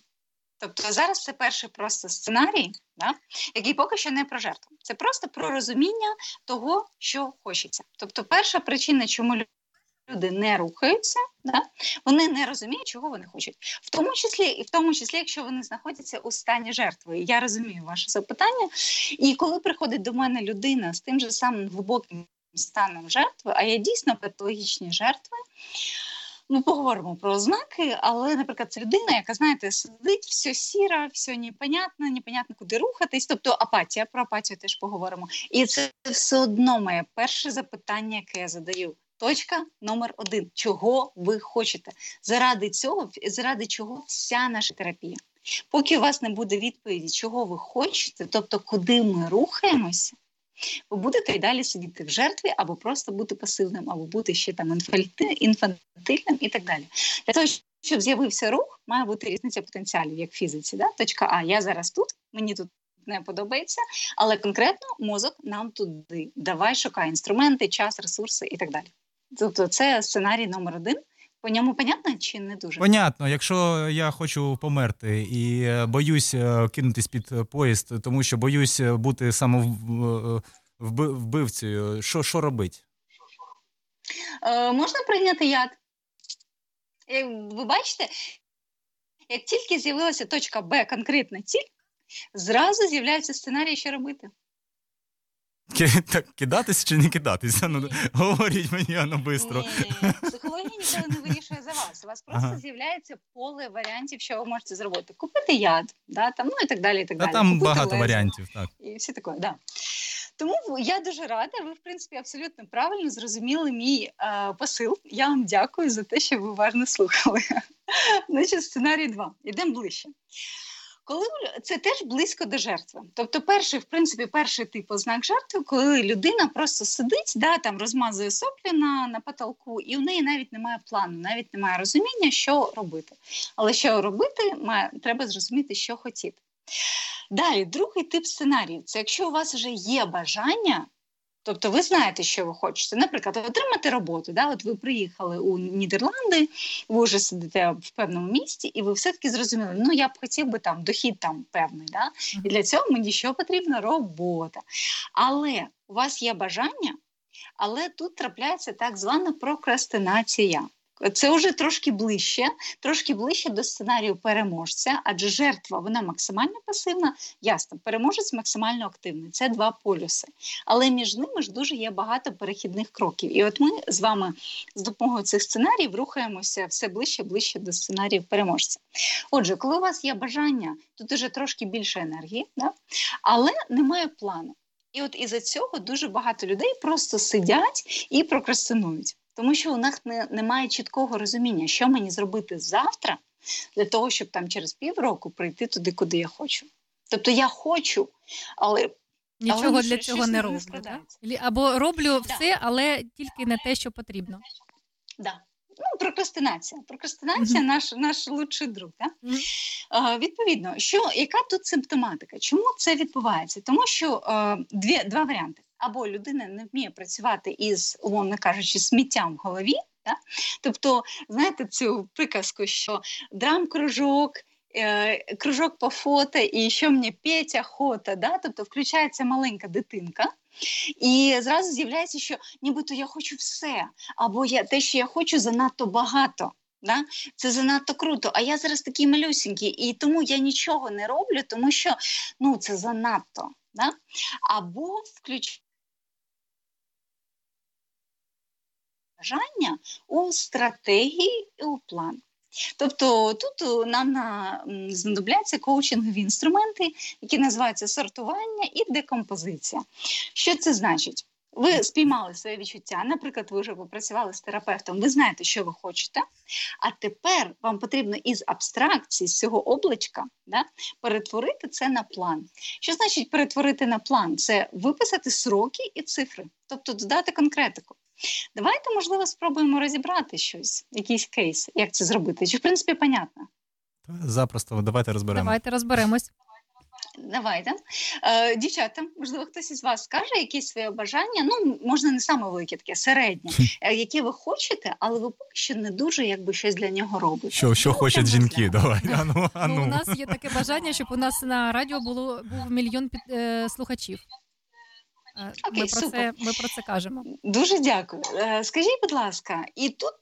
E: Тобто зараз це перший просто сценарій, да, який поки що не про жертву. Це просто про розуміння того, що хочеться. Тобто, перша причина, чому люди не рухаються, да, вони не розуміють, чого вони хочуть. В тому числі, і в тому числі, якщо вони знаходяться у стані жертви. Я розумію ваше запитання. І коли приходить до мене людина з тим же самим глибоким станом жертви, а є дійсно патологічні жертви. Ми поговоримо про ознаки, але, наприклад, це людина, яка, знаєте, сидить, все сіра, все непонятно, непонятно, куди рухатись. Тобто апатія, про апатію теж поговоримо. І це все одно моє перше запитання, яке я задаю. Точка номер один. Чого ви хочете? Заради цього, заради чого вся наша терапія? Поки у вас не буде відповіді, чого ви хочете, тобто куди ми рухаємося, ви будете і далі сидіти в жертві, або просто бути пасивним, або бути ще там інфантильним і так далі. Для того, щоб з'явився рух, має бути різниця потенціалів, як в фізиці. Да? Точка А, я зараз тут, мені тут не подобається, але конкретно мозок нам туди. Давай шукай інструменти, час, ресурси і так далі. Тобто, це сценарій номер один. По ньому понятно чи не дуже?
B: Понятно, якщо я хочу померти і е, боюсь е, кинутись під поїзд, тому що боюсь е, бути самовбивцею, що що робить?
E: Е, Можна прийняти яд. Ви бачите, як тільки з'явилася точка Б, конкретна ціль, зразу з'являються сценарії, що робити.
B: Так, Кидатись чи не кидатися? Ну, Говоріть мені, воно швидко.
E: Психологія ніколи не вирішує за вас. У вас просто ага. з'являється поле варіантів, що ви можете зробити. Купити яд, да, там, ну і так далі. і так
B: Та
E: далі.
B: Там
E: Купити
B: багато
E: лезо.
B: варіантів. так.
E: І все таке, да. Тому я дуже рада. Ви, в принципі, абсолютно правильно зрозуміли мій е, посил. Я вам дякую за те, що ви уважно слухали. Значить, сценарій 2. Ідемо ближче. Коли це теж близько до жертви. Тобто, перший, в принципі, перший тип ознак жертви, коли людина просто сидить, да, там розмазує соплі на, на потолку, і в неї навіть немає плану, навіть немає розуміння, що робити. Але що робити, має, треба зрозуміти, що хотіти. Далі, другий тип сценарію це якщо у вас вже є бажання. Тобто ви знаєте, що ви хочете. Наприклад, отримати роботу. Да? От ви приїхали у Нідерланди, ви вже сидите в певному місті, і ви все-таки зрозуміли, ну я б хотів би там дохід там певний. Да? І для цього мені що потрібна робота. Але у вас є бажання, але тут трапляється так звана прокрастинація. Це вже трошки ближче, трошки ближче до сценарію переможця, адже жертва вона максимально пасивна, ясно, переможець максимально активний. Це два полюси. Але між ними ж дуже є багато перехідних кроків. І от ми з вами з допомогою цих сценаріїв рухаємося все ближче ближче до сценаріїв переможця. Отже, коли у вас є бажання, тут вже трошки більше енергії, да? але немає плану. І от із-за цього дуже багато людей просто сидять і прокрастинують. Тому що у них не, немає чіткого розуміння, що мені зробити завтра для того, щоб там через півроку прийти туди, куди я хочу. Тобто я хочу, але
A: нічого
E: але
A: для цього не роблю. Да? Або роблю да. все, але тільки не те, що потрібно.
E: Да. Ну, прокрастинація. Прокрастинація mm-hmm. наш наш лучший друг. Да? Mm-hmm. Е, відповідно, що яка тут симптоматика? Чому це відбувається? Тому що е, дві, два варіанти або людина не вміє працювати із, умовно кажучи, сміттям в голові. Да? Тобто, знаєте, цю приказку, що драм-кружок, е, кружок по фото, і що мені Петя хота, да? тобто включається маленька дитинка. І зразу з'являється, що нібито я хочу все, або я те, що я хочу, занадто багато. Да? Це занадто круто. А я зараз такий малюсенький, і тому я нічого не роблю, тому що ну, це занадто. Да? Або включ бажання у стратегії і у план. Тобто тут нам на, знадобляться коучингові інструменти, які називаються сортування і декомпозиція. Що це значить? Ви спіймали своє відчуття, наприклад, ви вже попрацювали з терапевтом, ви знаєте, що ви хочете, а тепер вам потрібно із абстракції, з цього облачка, да, перетворити це на план. Що значить перетворити на план? Це виписати сроки і цифри, тобто додати конкретику. Давайте, можливо, спробуємо розібрати щось, якийсь кейс, як це зробити. Чи в принципі понятно?
B: Запросто, давайте розберемо.
A: Давайте розберемось.
E: Давайте. Е, Дівчата, можливо, хтось із вас скаже якісь своє бажання. Ну, можна не саме велике, таке середнє, е, яке ви хочете, але ви поки що не дуже якби щось для нього робите.
B: Що що хочуть жінки? Давай. Ану, ану.
A: Ну, у нас є таке бажання, щоб у нас на радіо було був мільйон під, е, слухачів.
E: Окей,
A: ми, про
E: супер.
A: це, ми про це кажемо.
E: Дуже дякую. Е, Скажіть, будь ласка, і тут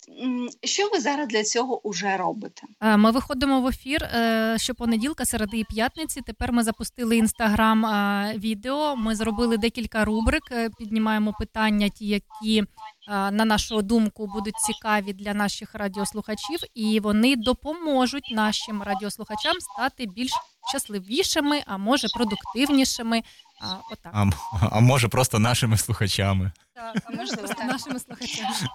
E: що ви зараз для цього вже робите?
A: Ми виходимо в ефір е, щопонеділка, середи і п'ятниці. Тепер ми запустили інстаграм відео. Ми зробили декілька рубрик, е, піднімаємо питання, ті, які. На нашу думку будуть цікаві для наших радіослухачів, і вони допоможуть нашим радіослухачам стати більш щасливішими, а може продуктивнішими. А, отак.
B: А, а може просто нашими слухачами.
A: Так, а може просто нашими слухачами.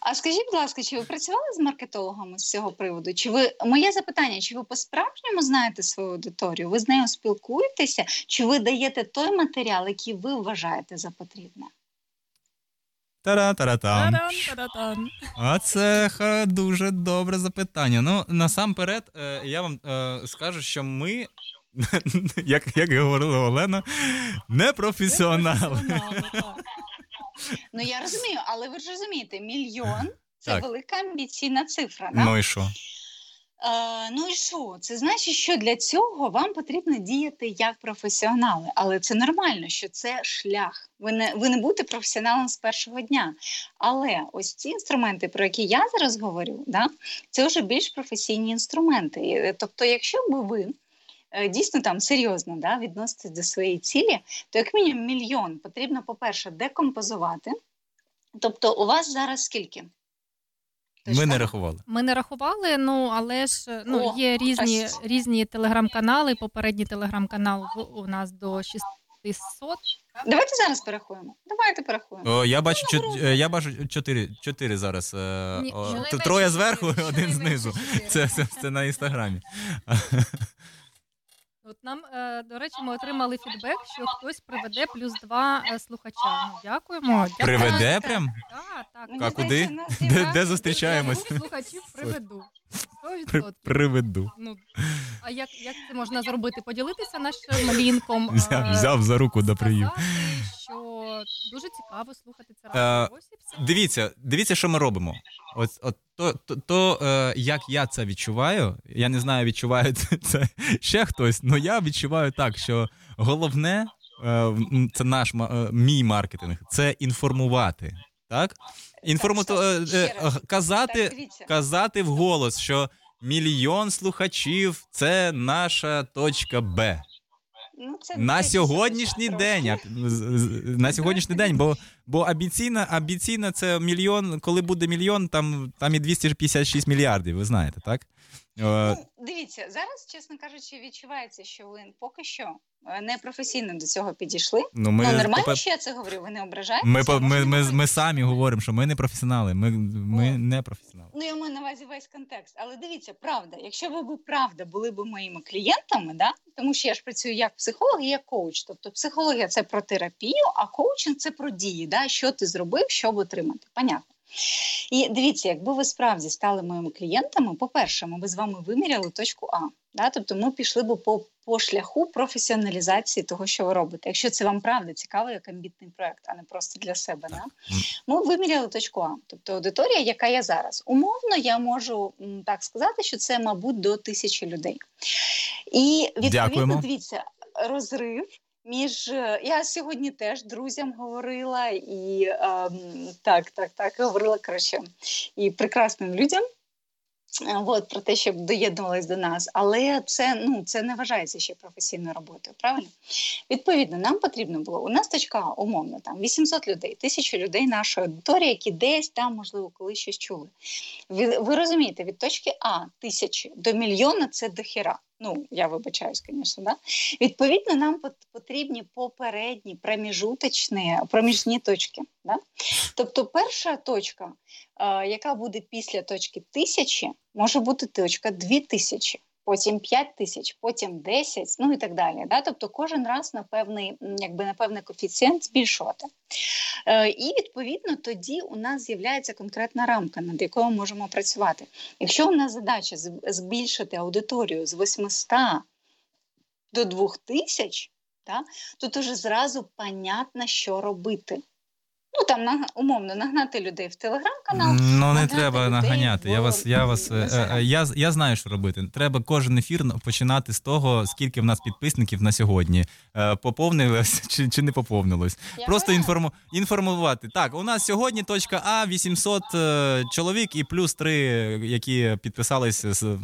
E: А скажіть, будь ласка, чи ви працювали з маркетологами з цього приводу? Чи ви моє запитання? Чи ви по-справжньому знаєте свою аудиторію? Ви з нею спілкуєтеся? Чи ви даєте той матеріал, який ви вважаєте за потрібне?
B: Тара-тара-там. А це ха, дуже добре запитання. Ну, насамперед, е, я вам е, скажу, що ми, як, як говорила Олена, не професіонали.
A: Професіонали.
E: Ну я розумію, але ви ж розумієте, мільйон це
B: Так.
E: велика амбіційна цифра. Да?
B: Ну і що?
E: Е, ну і що? Це значить, що для цього вам потрібно діяти як професіонали, але це нормально, що це шлях. Ви не ви не будете професіоналом з першого дня. Але ось ці інструменти, про які я зараз говорю, да, це вже більш професійні інструменти. Е, Тобто, якщо би ви дійсно там серйозно да, відноситесь до своєї цілі, то як мінімум мільйон потрібно, по-перше, декомпозувати. Тобто, у вас зараз скільки?
B: Ми не рахували.
A: Ми не рахували, ну але ж ну,
E: О,
A: є різні, різні телеграм-канали. Попередній телеграм-канал в- у нас до 600.
E: Давайте зараз порахуємо. Давайте порахуємо.
B: О, я бачу, чот- е, я бачу чотири, чотири зараз. е,
A: Ні,
B: о, троє зверху,
A: чотири,
B: один знизу.
A: чотири.
B: Це, це, це на інстаграмі.
A: От нам, е, до речі, ми отримали фідбек, що хтось приведе плюс два е, слухача. Ну, дякуємо.
B: Приведе прям?
A: Так, так.
B: А куди? Де, де зустрічаємось?
A: Слухачів приведу. 100%.
B: Приведу.
A: Ну, а як, як це можна зробити? Поділитися нашим лінком?
B: Взяв,
A: е,
B: взяв за руку да привів.
A: Що дуже цікаво слухати це
B: Е,
A: разом. Ось.
B: Дивіться, дивіться, що ми робимо. От, от то, то, то е, як я це відчуваю, я не знаю, відчуває це- ще хтось, але я відчуваю так, що головне е, це наш е, мій маркетинг, це інформувати. Так? Інформу...
E: стоп,
B: е, е, казати, казати вголос, що мільйон слухачів це наша точка Б.
E: Ну, це
B: На сьогоднішній день, а, на сьогоднішній день, бо, бо амбіційна, амбіційна це мільйон, коли буде мільйон, там, там і 256 мільярдів, ви знаєте, так? Е,
E: Ну, дивіться, зараз, чесно кажучи, відчувається, що ви поки що е, не професійно до цього підійшли.
B: ну, ми,
E: ну, нормально,
B: попе-
E: що я це говорю, ви не ображаєте?
B: ми, по- ми, ми, ми самі говоримо, що ми не професіонали, ми, ми
E: О.
B: не професіонали.
E: Ну, я маю на увазі весь контекст. Але дивіться, правда, якщо ви б правда були б моїми клієнтами, да? тому що я ж працюю як психолог і як коуч. Тобто психологія це про терапію, а коучинг це про дії, да? що ти зробив, щоб отримати. Понятно. І дивіться, якби ви справді стали моїми клієнтами, по-перше, ми б з вами виміряли точку А. Да? Тобто ми пішли б по, по шляху професіоналізації того, що ви робите. Якщо це вам правда цікаво, як амбітний проект, а не просто для себе. Да? Ми виміряли точку А, тобто аудиторія, яка є зараз. Умовно, я можу так сказати, що це, мабуть, до тисячі людей. І відповідно,
B: Дякуємо.
E: дивіться, розрив. Між е, я сьогодні теж друзям говорила і ем, так, так, так говорила коротше, і прекрасним людям. е, От про те, щоб доєднувались до нас, але це ну це не вважається ще професійною роботою. Правильно? Відповідно, нам потрібно було у нас точка умовно там 800 людей, тисячу людей нашої аудиторії, які десь там, можливо, колись щось чули. Ви, ви розумієте, від точки А тисячі до мільйона це дохіра. Ну, я вибачаюсь, звісно, да? Відповідно, нам потрібні попередні проміжуточні, проміжні точки. Да? Тобто, перша точка, е, яка буде після точки тисячі, може бути точка дві тисячі. Потім 5 тисяч, потім 10, ну і так далі. Да? Тобто кожен раз на певний, якби на певний коефіцієнт збільшувати. Е, і відповідно тоді у нас з'являється конкретна рамка, над якою ми можемо працювати. Якщо у нас задача збільшити аудиторію з 800 до 2000, да, то дуже зразу понятно, що робити. Ну там на- умовно нагнати людей в телеграм-канал.
B: Ну не треба
E: людей
B: наганяти. Я вас, я вас, е, е, я, я знаю, що робити. Треба кожен ефір починати з того, скільки в нас підписників на сьогодні. Е, Поповнилось чи, чи не поповнилось.
E: Я
B: Просто інформу, інформувати. Так, у нас сьогодні точка А 800 е, чоловік і плюс три, які підписались з,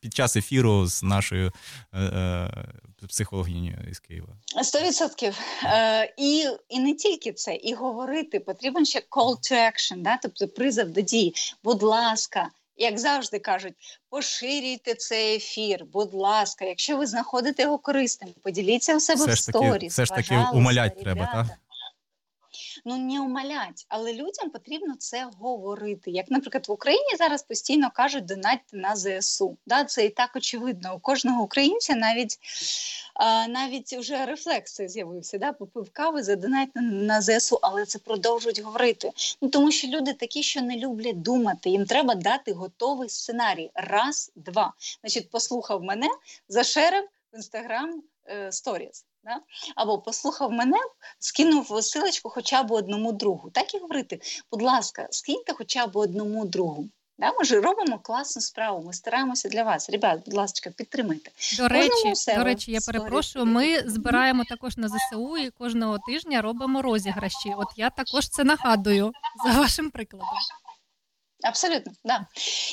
B: під час ефіру з нашою психологінею із Києва.
E: Сто відсотків. І, і не тільки це, і говорити потрібен ще call to action, да? тобто призов до дії. Будь ласка, як завжди кажуть, поширюйте цей ефір. Будь ласка, якщо ви знаходите його корисним, поділіться у себе
B: Все
E: в сторіс.
B: все ж таки умолять треба, так?
E: Ну не умалять, але людям потрібно це говорити. Як, наприклад, в Україні зараз постійно кажуть донатьте на ЗСУ. Да, Це і так очевидно. У кожного українця навіть а, навіть вже рефлекс з'явився. Да? Попив кави, задонать на, ЗСУ, але це продовжують говорити. Ну тому що люди такі, що не люблять думати. Їм треба дати готовий сценарій. Раз, два. Значить, послухав мене, зашерив в інстаграм сторіс. Да? Або послухав мене, скинув силочку хоча б одному другу. Так і говорити, будь ласка, скиньте хоча б одному другу. Да, Ми ж робимо класну справу. Ми стараємося для вас. Ребят, будь ласка, підтримайте.
A: До речі, до речі, я перепрошую. Ми збираємо також на ЗСУ і кожного тижня робимо розіграші. От я також це нагадую за вашим прикладом.
E: Абсолютно, да.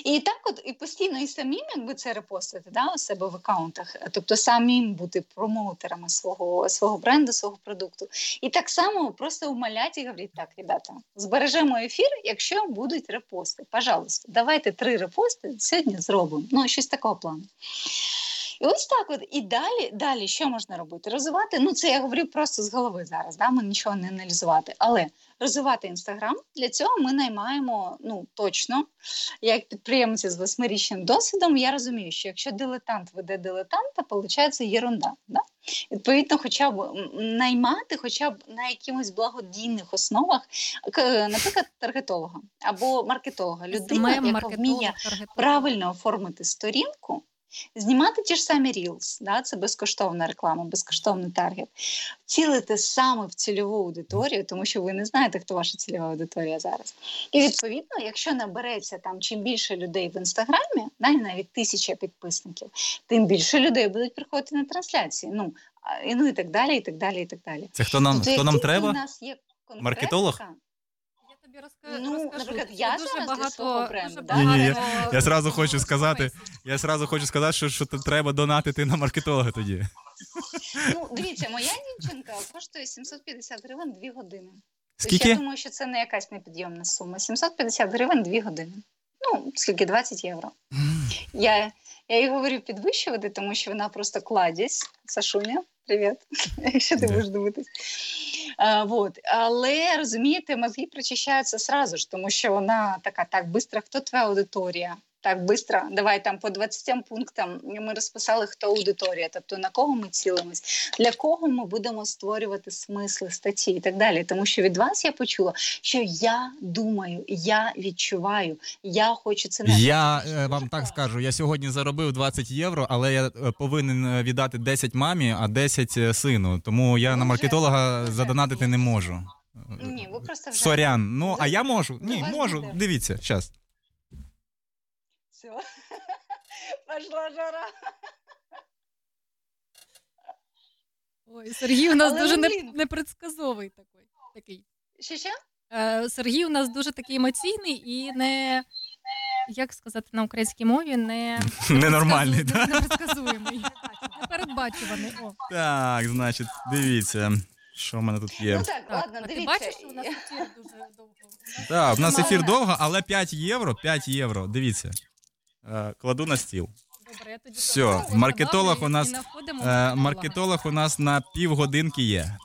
E: І так, от і постійно і самим, якби це репостити да, у себе в аккаунтах, тобто самим бути промоутерами свого свого бренду, свого продукту. І так само просто умолять і говорити, так, ребята, збережемо ефір, якщо будуть репости. Пожалуйста, давайте три репости сьогодні зробимо. Ну, щось такого плану. І ось так от і далі, далі що можна робити? Розвивати, ну це я говорю просто з голови зараз, да, ми нічого не аналізувати. Але розвивати інстаграм для цього ми наймаємо ну точно. Як підприємці з восьмирічним досвідом, я розумію, що якщо дилетант веде дилетанта, виходить єрунда. Да? Відповідно, хоча б наймати, хоча б на якихось благодійних основах, наприклад, таргетолога або маркетолога, людина, яка вміє правильно оформити сторінку. Знімати ті ж самі Reels, да, це безкоштовна реклама, безкоштовний таргет, цілити саме в цільову аудиторію, тому що ви не знаєте, хто ваша цільова аудиторія зараз. І відповідно, якщо набереться там чим більше людей в інстаграмі, навіть тисяча підписників, тим більше людей будуть приходити на трансляції. Ну і ну і так далі, і так далі, і так далі.
B: Це хто нам тобто, хто нам треба? У нас є Маркетолог?
A: Тобі розкажу. Ну,
E: наприклад, я
A: дуже
E: зараз
A: багато,
E: бренду.
A: Дуже
E: да?
B: Ні, ні, я, я сразу хочу сказати, я сразу хочу сказати, що, що треба донатити на маркетолога тоді.
E: Ну, дивіться, моя дівчинка коштує 750 гривень 2 години.
B: Скільки?
E: Тобто, я думаю, що це не якась непідйомна сума. 750 гривень 2 години. Ну, скільки 20 євро. Я я їй говорю підвищувати, тому що вона просто кладість. Сашуня, привіт, якщо ти будеш дивитись. А, вот. Але розумієте, мозги прочищаються сразу ж, тому що вона така так швидко, хто твоя аудиторія? Так, быстро, давай там по 20 пунктам ми розписали, хто аудиторія, тобто на кого ми цілимось, для кого ми будемо створювати смисли статті і так далі. Тому що від вас я почула, що я думаю, я відчуваю, я хочу це не
B: Я е, вам так скажу. Я сьогодні заробив 20 євро, але я е, повинен віддати 10 мамі, а 10 е, сину. Тому я на маркетолога задонатити не можу.
E: Ні, ви просто вже
B: Сорян. Ну а я можу. Ні, можу. Дивіться, зараз.
E: Все. Пошла жара.
A: Ой, Сергій у нас
E: Але,
A: дуже не, непредсказовий такий. такий.
E: Ще?
A: Е, Сергій у нас дуже такий емоційний і не. Як сказати на українській мові, не
B: Ненормальний,
A: непредсказу-
B: так?
A: непередбачуваний. Непередбачуваний. О.
B: Так, значить, дивіться, що в мене тут є.
E: Ну так,
A: Так,
E: ладно,
A: а ти бачиш, що у нас ефір дуже довго.
B: Так, в нас ефір довго, але 5 євро, 5 євро. Дивіться. Е, Кладу на стіл.
A: Добре, я тоді Все,
B: маркетолог у нас,
A: знаходимо
B: Е. Маркетолог у нас на півгодинки є.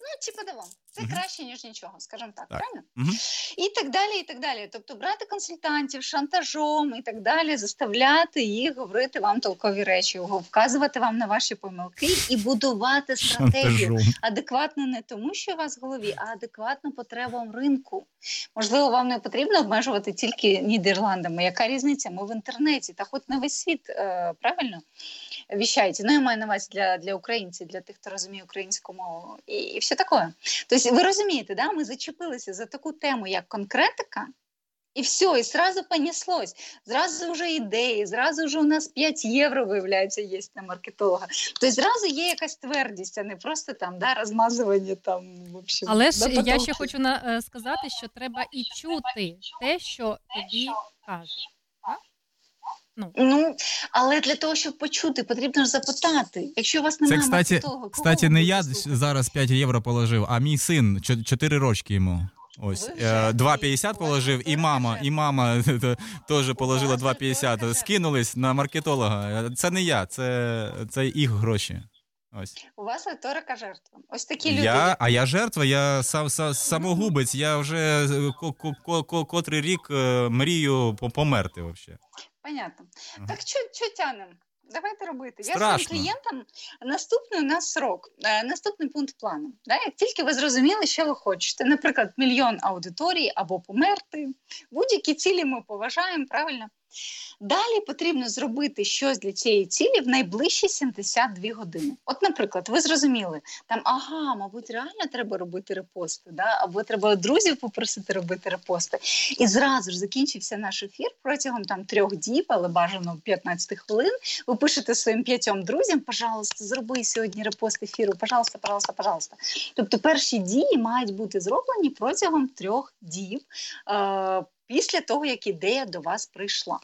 E: Ну, чи того. Це
B: Мгм.
E: краще, ніж нічого, скажімо так,
B: Так.
E: правильно?
B: Мгм.
E: І так далі, і так далі. Тобто брати консультантів шантажом і так далі, заставляти їх говорити вам толкові речі, вказувати вам на ваші помилки і будувати стратегію.
B: Шантажом.
E: адекватно не тому, що у вас в голові, а адекватно потребам ринку. Можливо, вам не потрібно обмежувати тільки Нідерландами. Яка різниця? Ми в інтернеті, та хоч на весь світ е, правильно віщаєте. Ну, я маю на увазі для, для українців, для тих, хто розуміє українську мову, і, і все таке. Тобто, ви розумієте, да? ми зачепилися за таку тему, як конкретика. І все, і зразу понеслось. Зразу вже ідеї, зразу вже у нас 5 євро, виявляється, є на маркетолога. Тобто зразу є якась твердість, а не просто там да, розмазування там. В общем,
A: Але ж я ще хочу на, е, сказати, що треба і чути те, що тобі кажуть.
E: Ну, але для того, щоб почути, потрібно ж запитати. Якщо у вас
B: Це,
E: немає
B: кстати,
E: маркетолога, кого
B: кстати, не я зараз 5 євро положив, а мій син 4 рочки йому. Ось
E: Ви
B: е, 2,50 положив, і мама, і мама теж положила
E: вас вже
B: 2,50. Скинулись на маркетолога. Це не я, це, це їх гроші. Ось.
E: У вас риторика жертва. Ось такі люди.
B: Я, а я жертва, я сам, сам, самогубець, я вже е, ко- ко- ко- ко- котрий рік е, мрію померти взагалі.
E: Понятно.
B: Ага.
E: Так що, тянемо? Давайте робити. Я своїм клієнтам наступний у нас срок, е, наступний пункт плану. Да? Як тільки ви зрозуміли, що ви хочете, наприклад, мільйон аудиторій або померти, будь-які цілі ми поважаємо, правильно? Далі потрібно зробити щось для цієї цілі в найближчі 72 години. От, наприклад, ви зрозуміли, там ага, мабуть, реально треба робити репости, да? або треба друзів попросити робити репости. І зразу ж закінчився наш ефір протягом там трьох діб, але бажано 15 хвилин. Ви пишете своїм п'ятьом друзям, пожалуйста, зроби сьогодні репост ефіру, пожалуйста, пожалуйста, пожалуйста. Тобто перші дії мають бути зроблені протягом трьох діб. Е- Після того, як ідея до вас прийшла.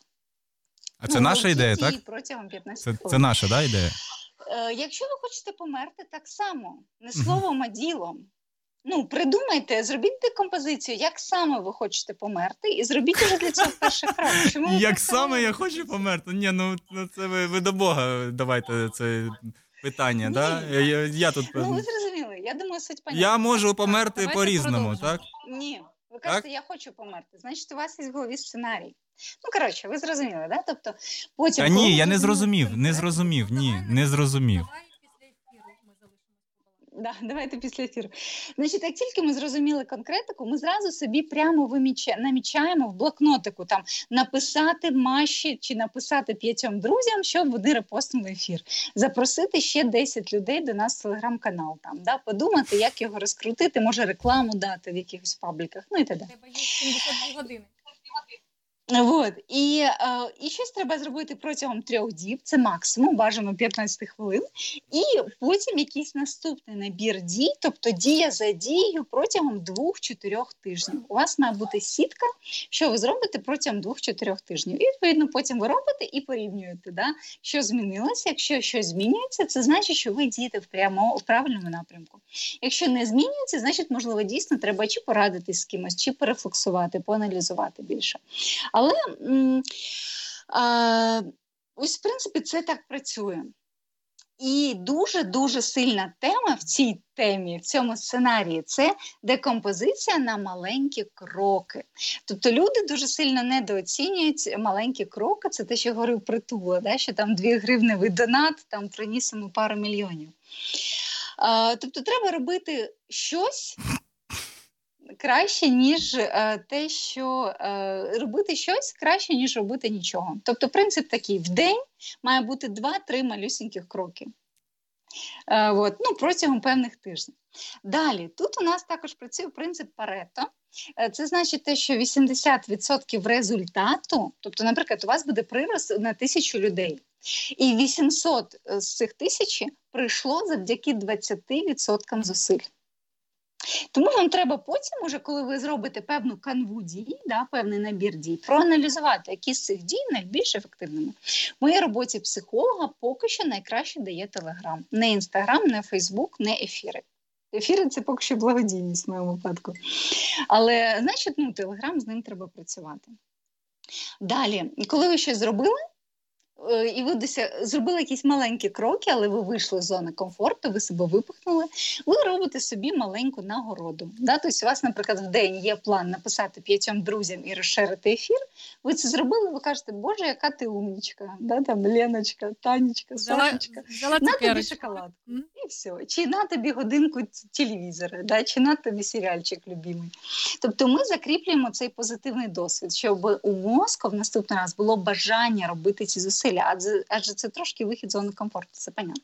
B: А це
E: Ну,
B: наша ідея, так?
E: Протягом 15
B: Це, це наша да, ідея?
E: Е, якщо ви хочете померти, так само, не словом, а ділом. Ну, придумайте, зробіть декомпозицію, як саме ви хочете померти, і зробіть уже для цього перший крок. Чому
B: Як саме я хочу померти? Ні, ну ну, це ви, ви до Бога давайте це питання,
E: Ні.
B: да? Я, я, я тут
E: Ну, ви зрозуміли, я думаю, суть понятна.
B: я можу померти по-різному,
A: продовжимо.
B: так?
E: Ні, ви кажете, я хочу померти. Значить, у вас є в голові сценарій. Ну, коротше, ви зрозуміли, да? Тобто, потім.
B: Та ні, я не зрозумів, не зрозумів, ні, не зрозумів.
A: Давай після ефіру ми залишимося.
E: Да, давайте після ефіру. Значить, як тільки ми зрозуміли конкретику, ми зразу собі прямо виміча... намічаємо в блокнотику там написати Маші чи написати п'ятьом друзям, щоб вони репостнули ефір. Запросити ще 10 людей до нас в телеграм-канал. Там да, подумати, як його розкрутити, може рекламу дати в якихось пабліках. Ну і т.д.
A: Тебе є 72 години.
E: Вот. І, е, щось треба зробити протягом трьох діб, це максимум, бажано 15 хвилин, і потім якийсь наступний набір дій, тобто дія за дією протягом двох-чотирьох тижнів. У вас має бути сітка, що ви зробите протягом двох-чотирьох тижнів. І відповідно потім ви робите і порівнюєте, да, що змінилося. Якщо щось змінюється, це значить, що ви дієте в прямо в правильному напрямку. Якщо не змінюється, значить, можливо, дійсно треба чи порадитись з кимось, чи перефлексувати, поаналізувати більше. Але ось, в принципі, це так працює. І дуже дуже сильна тема в цій темі, в цьому сценарії це декомпозиція на маленькі кроки. Тобто люди дуже сильно недооцінюють маленькі кроки. Це те, що говорив притула, да? що там 2 гривневий донат, там принісимо пару мільйонів. А, тобто треба робити щось краще, ніж е, те, що е, робити щось краще, ніж робити нічого. Тобто, принцип такий: в день має бути 2-3 малюсіньких кроки. Е, от, ну, протягом певних тижнів. Далі, тут у нас також працює принцип Парето. Це значить те, що 80% результату, тобто, наприклад, у вас буде прирост на тисячу людей, і 800 з цих тисячі прийшло завдяки 20% зусиль. Тому вам треба потім, уже коли ви зробите певну канву дій, да, певний набір дій, проаналізувати, які з цих дій найбільш ефективними. В моїй роботі психолога поки що найкраще дає Телеграм. Не Інстаграм, не Фейсбук, не ефіри. Ефіри це поки що благодійність в моєму випадку. Але, значить, ну, Телеграм з ним треба працювати. Далі, коли ви щось зробили, і ви дося... зробили якісь маленькі кроки, але ви вийшли з зони комфорту, ви себе випихнули, ви робите собі маленьку нагороду. Да? Тобто у вас, наприклад, в день є план написати п'ятьом друзям і розширити ефір. Ви це зробили, ви кажете, Боже, яка ти умнічка, да? там Леночка, Танечка, Сашечка. На тобі шоколадку.
A: Мгм.
E: І все. Чи на тобі годинку телевізора, да? чи на тобі серіальчик любимий. Тобто ми закріплюємо цей позитивний досвід, щоб у мозку в наступний раз було бажання робити ці зусилля, адже, адже це трошки вихід зони комфорту, це понятно.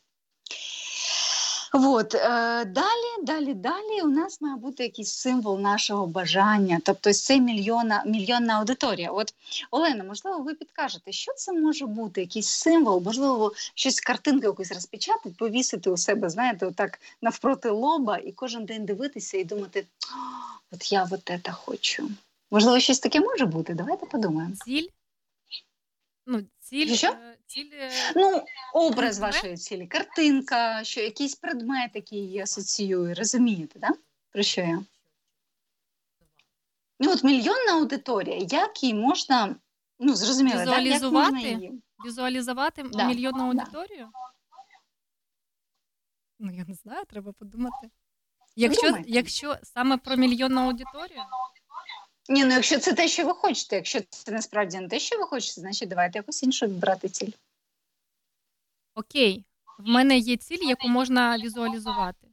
E: От, е, далі, далі, далі у нас має бути якийсь символ нашого бажання, тобто це мільйона, мільйонна аудиторія. От Олена, можливо, ви підкажете, що це може бути? Якийсь символ, можливо, щось картинку якусь розпечатати, повісити у себе, знаєте, отак навпроти лоба, і кожен день дивитися і думати, от я от це хочу. Можливо, щось таке може бути. Давайте подумаємо.
A: Ціль. Ну, ціль.
E: Що?
A: е, Ціль е,
E: Ну, образ
A: Предмет?
E: вашої цілі, картинка, що якийсь предмет, який її асоціює, розумієте, да? про що я? Ну, от мільйонна аудиторія, як її можна, ну, зрозуміло, да? як можна
A: Візуалізувати?
E: її?
A: візуалізувати
E: Да,
A: мільйонну
E: да.
A: аудиторію. Ну, я не знаю, треба подумати. Якщо якщо саме про мільйонну аудиторію.
E: Ні, ну якщо це те, що ви хочете, якщо це насправді не те, що ви хочете, значить давайте якось іншу брати ціль.
A: Окей, в мене є ціль, яку можна візуалізувати.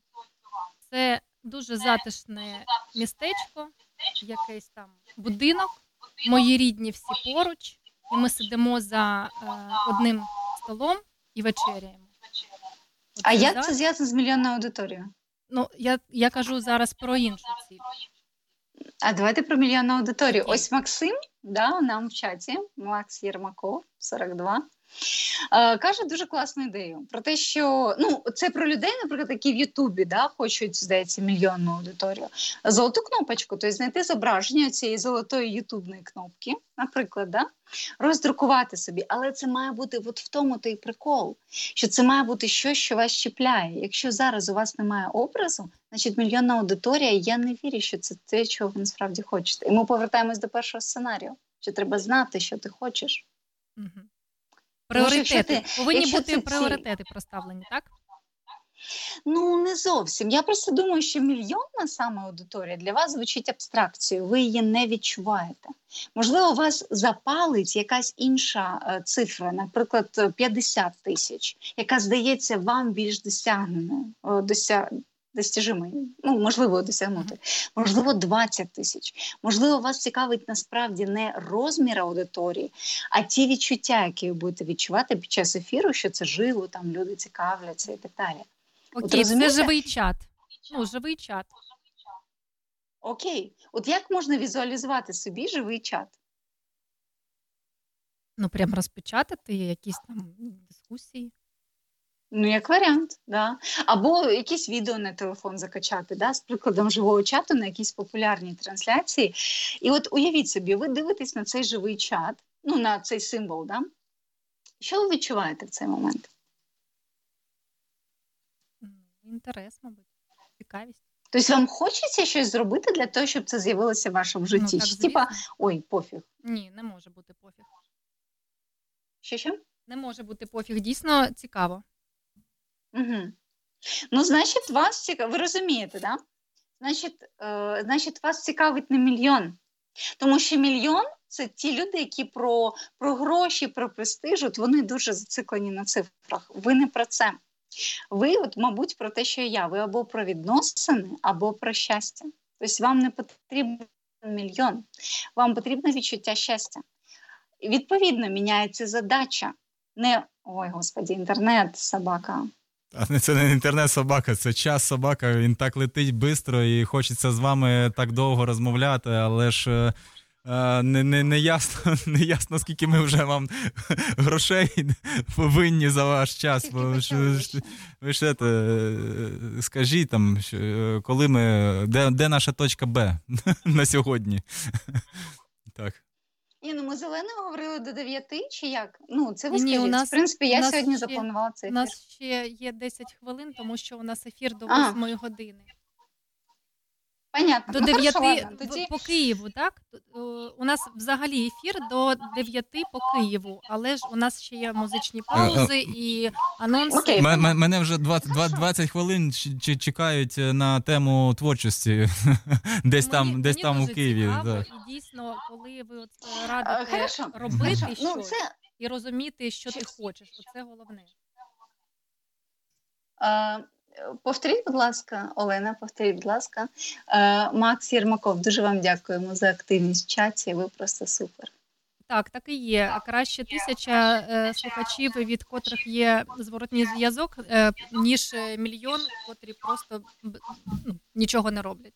A: Це дуже затишне містечко, якийсь там будинок, мої рідні всі поруч, і ми сидимо за е, одним столом і вечеряємо.
E: А як це зв'язано з мільйонною аудиторією?
A: Ну, я я кажу зараз про іншу ціль.
E: А давайте про мільйонну аудиторію. Ось Максим, да, нам в чаті, Макс Єрмаков, 42. Е, каже дуже класну ідею про те, що ну це про людей, наприклад, які в Ютубі да, хочуть, здається, мільйонну аудиторію. Золоту кнопочку, тобто знайти зображення цієї золотої ютубної кнопки, наприклад, да, роздрукувати собі. Але це має бути от в тому той прикол, що це має бути щось, що вас чіпляє. Якщо зараз у вас немає образу, значить мільйонна аудиторія, я не вірю, що це те, чого ви насправді хочете. І ми повертаємось до першого сценарію, що треба знати, що ти хочеш.
A: Угу. Пріоритети. Ти, Повинні бути це пріоритети проставлені, так?
E: Ну, не зовсім. Я просто думаю, що мільйонна саме аудиторія для вас звучить абстракцією, ви її не відчуваєте. Можливо, вас запалить якась інша е, цифра, наприклад, 50 тисяч, яка здається вам більш досягненою, досяг достіжимий, ну можливо досягнути, можливо, 20 тисяч. Можливо, вас цікавить насправді не розмір аудиторії, а ті відчуття, які ви будете відчувати під час ефіру, що це живо, там люди цікавляться і так далі.
A: Окей, От, це живий чат. Ну, живий чат.
E: Окей, от як можна візуалізувати собі живий чат?
A: Ну, прям розпечатати якісь там дискусії.
E: Ну, як варіант, да. Або якісь відео на телефон закачати, да, з прикладом живого чату на якісь популярні трансляції. І от уявіть собі, ви дивитесь на цей живий чат, ну, на цей символ, да? Що ви відчуваєте в цей момент?
A: Інтерес, мабуть, цікавість.
E: Тобто вам хочеться щось зробити для того, щоб це з'явилося в вашому ну, житті? Ну, так, Типа, ой, пофіг.
A: Ні, не може бути пофіг.
E: Що що?
A: Не може бути пофіг. Дійсно цікаво.
E: Угу. Ну, значить, вас цікавить, ви розумієте, да? Значить, е, значить, вас цікавить не мільйон. Тому що мільйон це ті люди, які про про гроші, про престиж, от вони дуже зациклені на цифрах. Ви не про це. Ви, от, мабуть, про те, що я. Ви або про відносини, або про щастя. Тобто вам не потрібен мільйон, вам потрібне відчуття щастя. Відповідно міняється задача. Не ой, господі, інтернет, собака.
B: А це не інтернет-собака, це час собака. Він так летить швидко і хочеться з вами так довго розмовляти, але ж е, не не, не, ясно, не ясно, скільки ми вже вам грошей повинні за ваш час. Ви ж це, скажіть там, коли ми, де, де наша точка Б на сьогодні? Так.
E: Ні, ну ми зелене говорили до 9 чи як? Ну, це ви Ні, у нас, В принципі, я сьогодні ще, запланувала цей ефір.
A: У нас ще є 10 хвилин, тому що у нас ефір до 8 години.
E: Понятно.
A: До ну, 9 хорошо, тоді... по Києву, так? У нас взагалі ефір до 9 по Києву, але ж у нас ще є музичні паузи і анонси. Окей.
B: М- мене вже 20, 20 хвилин чекають е, на тему творчості десь мені, там десь там у Києві.
A: Цікаво, І дійсно, коли ви от е, радите хорошо. робити хорошо. щось ну, це... і розуміти, що ти хочеш, оце головне.
E: А... Повторіть, будь ласка, Олена, повторіть, будь ласка. Е, Макс Єрмаков, дуже вам дякуємо за активність в чаті. Ви просто супер.
A: Так, так і є. Краще тисяча е, слухачів, від котрих є зворотній зв'язок, е, ніж мільйон, котрі просто ну, нічого не роблять.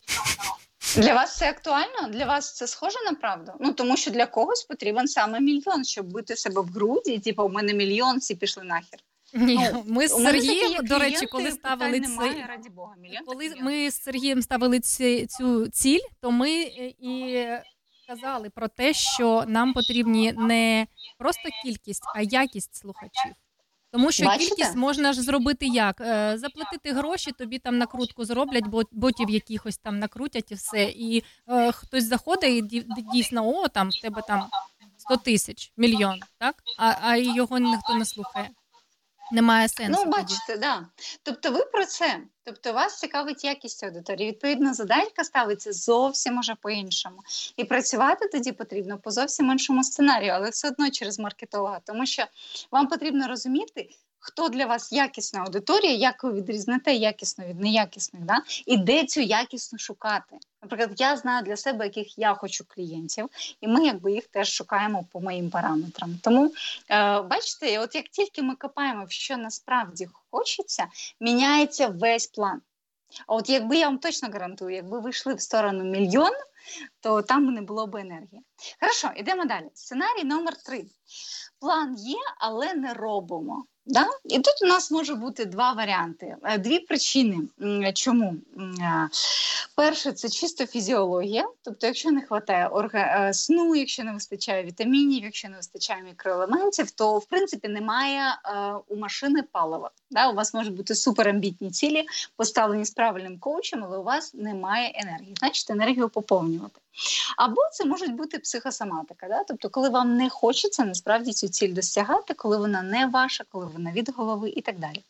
E: Для вас це актуально? Для вас це схоже на правду? Ну тому що для когось потрібен саме мільйон, щоб бити себе в груді. Типу, у мене мільйон, всі пішли нахер.
A: Ні, ну, ми з Сергієм, до речі, коли ставили цей, раді Бога, коли ми з Сергієм ставили ці, цю ціль, то ми е, і казали про те, що нам потрібні не просто кількість, а якість слухачів. Тому що Бачите? кількість можна ж зробити як? Е, заплатити гроші, тобі там накрутку зроблять, ботів якихось там накрутять і все. І е, хтось заходить і дійсно, о, там в тебе там 100 тисяч, мільйон, так? А а його ніхто не слухає. Немає сенсу.
E: Ну, бачите, да. Тобто ви про це. Тобто вас цікавить якість аудиторії. Відповідно, задачка ставиться зовсім уже по-іншому. І працювати тоді потрібно по зовсім іншому сценарію, але все одно через маркетолога. Тому що вам потрібно розуміти, хто для вас якісна аудиторія, як ви відрізнете якісно від неякісних, да? і де цю якісну шукати. Наприклад, я знаю для себе, яких я хочу клієнтів, і ми якби їх теж шукаємо по моїм параметрам. Тому е, бачите, от як тільки ми копаємо, що насправді хочеться, міняється весь план. А от якби я вам точно гарантую, якби ви йшли в сторону мільйон, то там не було б енергії. Хорошо, йдемо далі. Сценарій номер три. План є, але не робимо. Да? І тут у нас може бути два варіанти, Е, дві причини. Чому? Е, Перше, це чисто фізіологія. Тобто, якщо не вистачає орга... е, сну, якщо не вистачає вітамінів, якщо не вистачає мікроелементів, то в принципі немає у машини палива. Да? У вас можуть бути суперамбітні цілі, поставлені з правильним коучем, але у вас немає енергії. Значить, енергію поповнювати. Або це може бути психосоматика, да? тобто, коли вам не хочеться насправді цю ціль досягати, коли вона не ваша, коли вона від голови і так далі.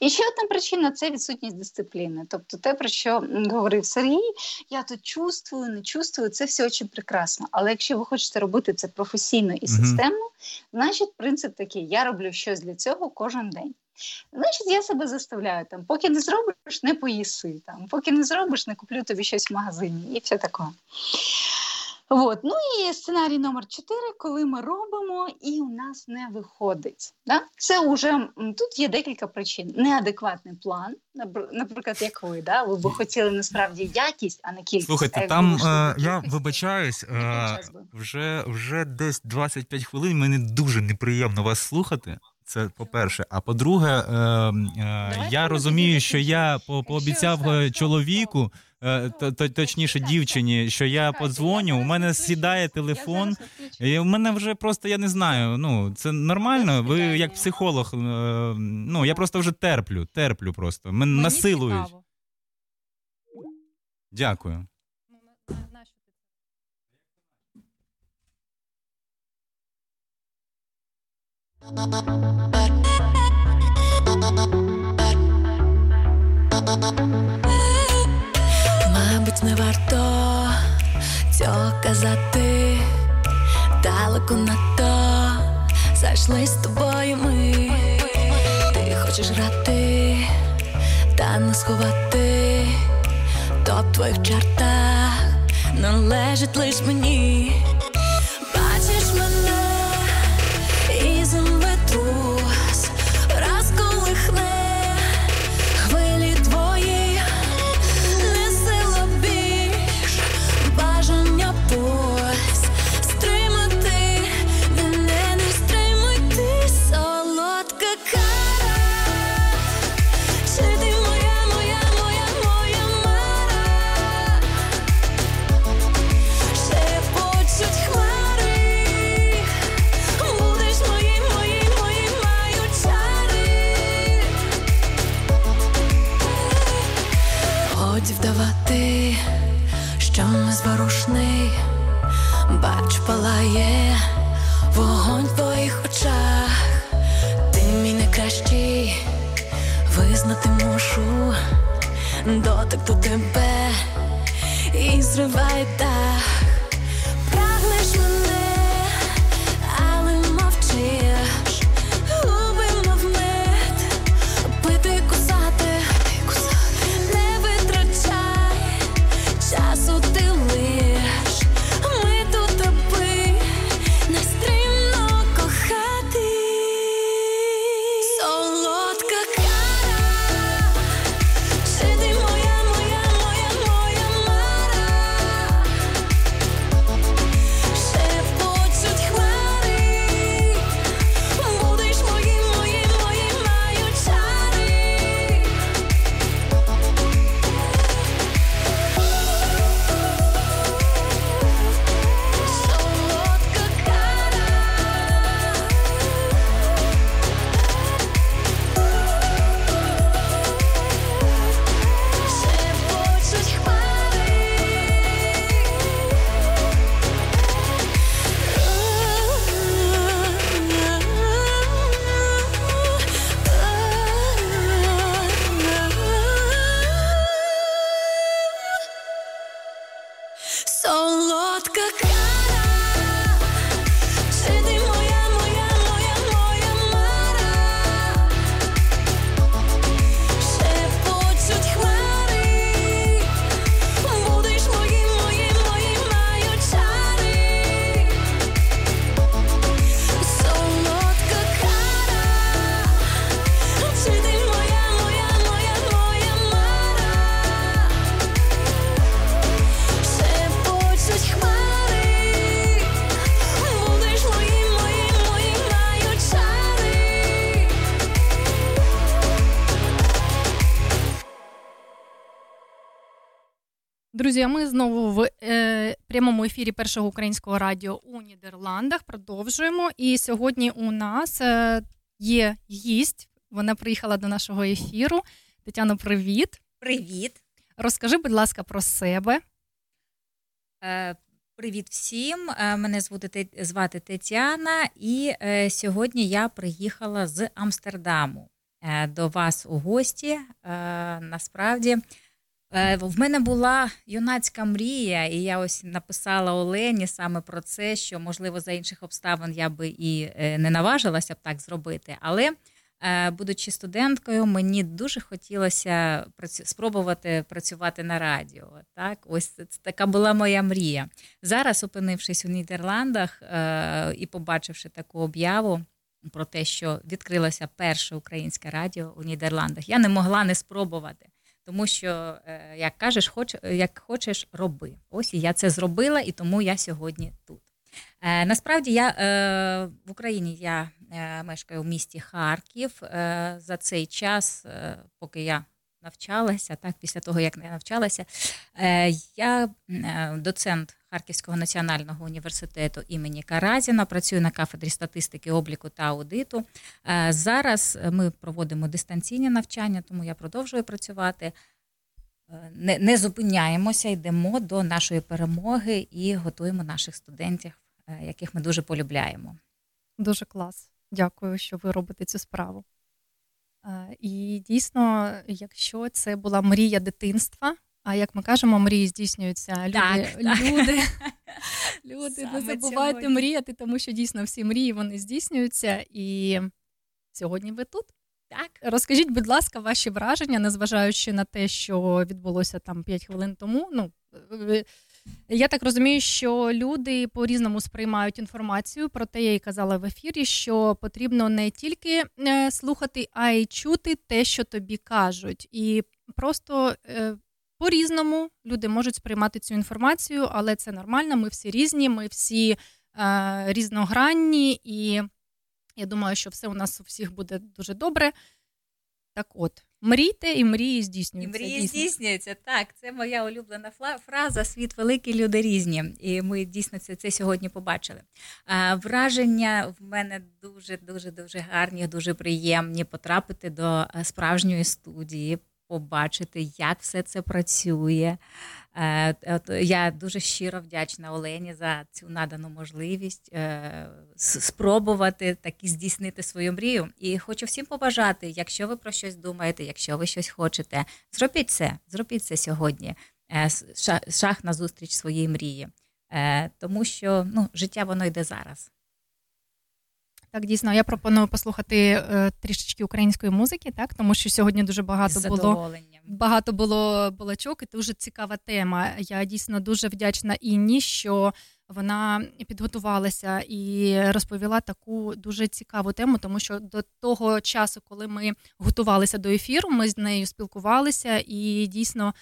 E: І ще одна причина це відсутність дисципліни. Тобто, те, про що говорив Сергій, я тут чувствую, не чувствую, це все дуже прекрасно. Але якщо ви хочете робити це професійно і системно, значить принцип такий: я роблю щось для цього кожен день. Значить, я себе заставляю там, поки не зробиш, не поїси. Там, поки не зробиш, не куплю тобі щось в магазині і все таке. От. Ну і сценарій номер 4, коли ми робимо і у нас не виходить. Да? Це вже тут є декілька причин. Неадекватний план, наприклад, як ви, да? ви б хотіли насправді якість, а не кількість.
B: Слухайте, там е, я вибачаюсь, е, вже, вже десь 25 хвилин. Мені дуже неприємно вас слухати. Це по-перше. А по-друге, е, е, я розумію, що я по- пообіцяв чоловіку, е, то- то- точніше дівчині, що я подзвоню. У мене сідає телефон. І в мене вже просто я не знаю. Ну це нормально. Ви як психолог, е, ну я просто вже терплю, терплю просто. Мене насилують. Дякую.
A: Ну, на- на- нащо ти це?
F: Мабуть, не варто цього казати, далеко надто зайшли з тобою ми. Ти хочеш грати, та не сховати, то в твоїх чертах належить лиш мені.
A: Ефірі першого українського радіо у Нідерландах продовжуємо. І сьогодні у нас е, є гість. Вона приїхала до нашого ефіру. Тетяно, привіт.
G: Привіт.
A: Розкажи, будь ласка, про себе.
G: Е, Привіт всім. Е, Мене звати, звати Тетяна, і е, сьогодні я приїхала з Амстердаму е, до вас у гості. Е, Насправді, в мене була юнацька мрія, і я ось написала Олені саме про це, що можливо за інших обставин я би і е, не наважилася б так зробити. Але Е, Будучи студенткою, мені дуже хотілося спробувати працювати на радіо. Так, ось це така була моя мрія. Зараз, опинившись у Нідерландах е, і побачивши таку об'яву про те, що відкрилося перше українське радіо у Нідерландах, я не могла не спробувати. Тому що, е, як кажеш, хоч, як хочеш, роби. Ось і я це зробила, і тому я сьогодні тут. Е, насправді я е, в Україні я мешкаю в місті Харків. За цей час, поки я навчалася, так після того як я навчалася, я доцент Харківського національного університету імені Каразіна, працюю на кафедрі статистики, обліку та аудиту. Е, зараз ми проводимо дистанційні навчання, тому я продовжую працювати. Е, Не, не зупиняємося, йдемо до нашої перемоги і готуємо наших студентів, е, яких ми дуже полюбляємо.
A: Дуже клас. Дякую, що ви робите цю справу. І дійсно, якщо це була мрія дитинства, а як ми кажемо, мрії здійснюються. Люди,
G: Так, так.
A: люди, люди не забувайте
G: сьогодні.
A: мріяти, тому що дійсно всі мрії вони здійснюються. І сьогодні ви тут.
G: Так,
A: Розкажіть, будь ласка, ваші враження, незважаючи на те, що відбулося там 5 хвилин тому. Ну, е, я так розумію, що люди по-різному сприймають інформацію. Проте я і казала в ефірі, що потрібно не тільки е, слухати, а й чути те, що тобі кажуть. І просто е, по-різному люди можуть сприймати цю інформацію, але це нормально. Ми всі різні, ми всі е, різногранні, і я думаю, що все у нас у всіх буде дуже добре. Так от, мрійте і мрії
G: і
A: здійснюються.
G: мрії
A: дійсно.
G: здійснюються. Так, це моя улюблена фраза Світ великий, люди різні. І ми дійсно це, це сьогодні побачили. А, враження в мене дуже, дуже, дуже гарні, дуже приємні потрапити до е, справжньої студії. Побачити, як все це працює. Е, Я дуже щиро вдячна Олені за цю надану можливість е, спробувати таки здійснити свою мрію. І хочу всім побажати, якщо ви про щось думаєте, якщо ви щось хочете, зробіть це, зробіть це сьогодні. Е, с- ша- Шаг на зустріч своїй мрії. Тому що ну, життя воно йде зараз.
A: Так, дійсно, я пропоную послухати е, трішечки української музики, так тому що сьогодні дуже багато було багато було балачок, і дуже цікава тема. Я дійсно дуже вдячна Інні, що вона підготувалася і розповіла таку дуже цікаву тему, тому що до того часу, коли ми готувалися до ефіру, ми з нею спілкувалися, і дійсно.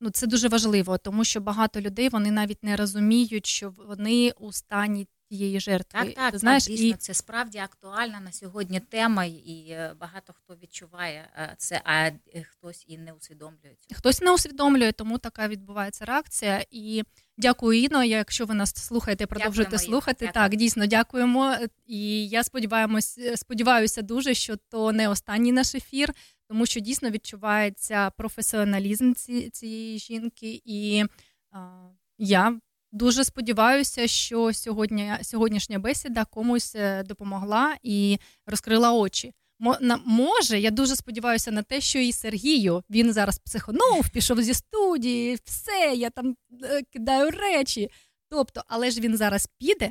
A: Ну, це дуже важливо, тому що багато людей вони навіть не розуміють, що вони у стані тієї жертви.
G: Так, так,
A: Ти знаєш,
G: так, дійсно,
A: і
G: це справді актуальна на сьогодні тема, і е, багато хто відчуває е, це, а е, хтось і не усвідомлює цього.
A: Хтось не усвідомлює, тому така відбувається реакція. І дякую, Іно. Якщо ви нас слухаєте, продовжуйте
G: Дякуємо,
A: слухати.
G: Дякую.
A: Так, дійсно дякуємо. І я сподіваємось, сподіваюся дуже, що то не останній наш ефір, тому що дійсно відчувається професіоналізм ці, цієї жінки. І а, я дуже сподіваюся, що сьогодні сьогоднішня бесіда комусь е, допомогла і розкрила очі. Мо- Може, я дуже сподіваюся на те, що і Сергію він зараз психонув, пішов зі студії, все, я там е, кидаю речі. Тобто, але ж він зараз піде,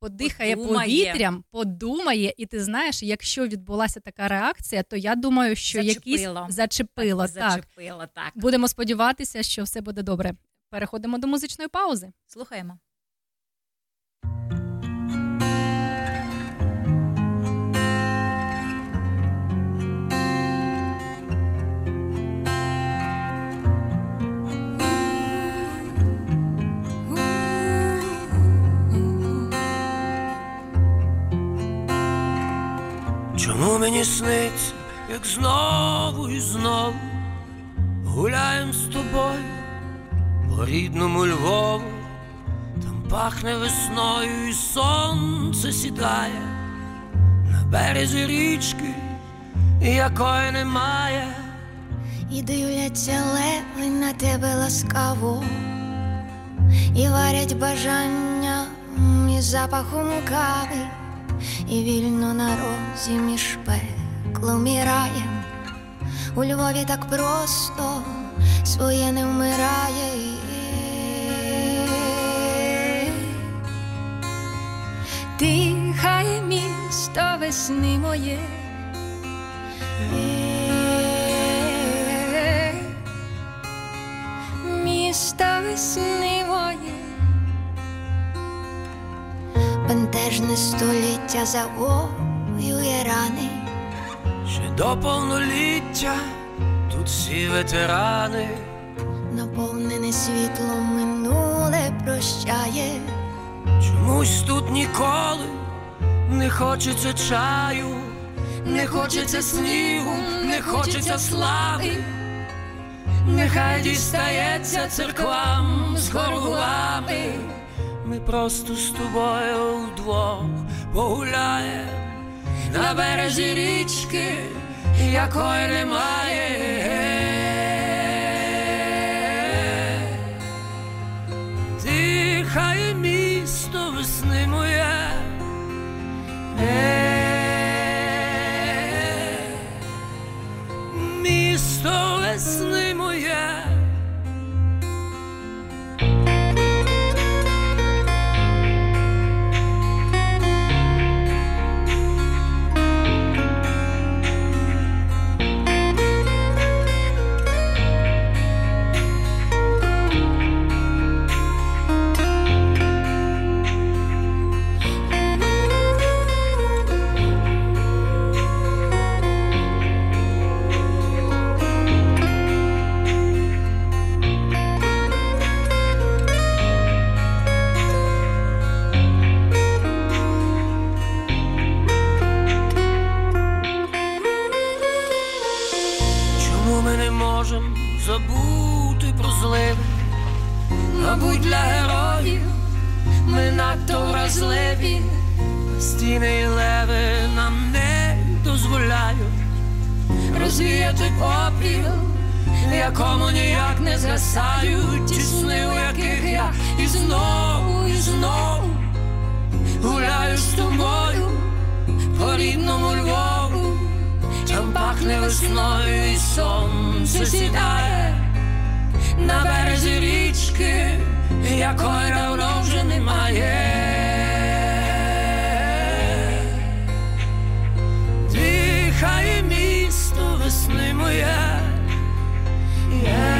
A: подихає
G: Подумає.
A: повітрям, подумає, і ти знаєш, якщо відбулася така реакція, то я думаю, що
G: Зачепило.
A: якісь зачепило. Так,
G: Зачепило, так.
A: будемо сподіватися, що все буде добре. Переходимо до музичної паузи.
G: Слухаємо.
H: Чому мені сниться, як знову і знову гуляєм з тобою рідному Львову, там пахне весною і сонце сідає на березі річки, якої немає.
I: І дивляться леви на тебе ласкаво, і варять бажання і запахом кави, і вільно на розі між пеклом і раєм. У Львові так просто своє не вмирає. Дихає місто весни моє. Місто весни моє, бентежне століття завоює рани,
H: Ще до повноліття тут всі ветерани.
I: наповнене світлом минуле прощає.
H: Чомусь тут ніколи не хочеться чаю, не хочеться снігу, не хочеться слави. Нехай дістається церквам з горгулами. Ми просто з тобою вдвох погуляємо на березі річки, якої немає. Дихає місто весни моє. Е, Місто весни Мабуть, для героїв ми надто вразливі, стіни і леви нам не дозволяють розвіяти попіл, якому ніяк не згасають. Ті сни, у яких я і знову, і знову гуляю з тобою по рідному Львову. Там пахне весною і сонце сідає на березі річки, якої давно вже немає. Дихає місто весни моє. Є.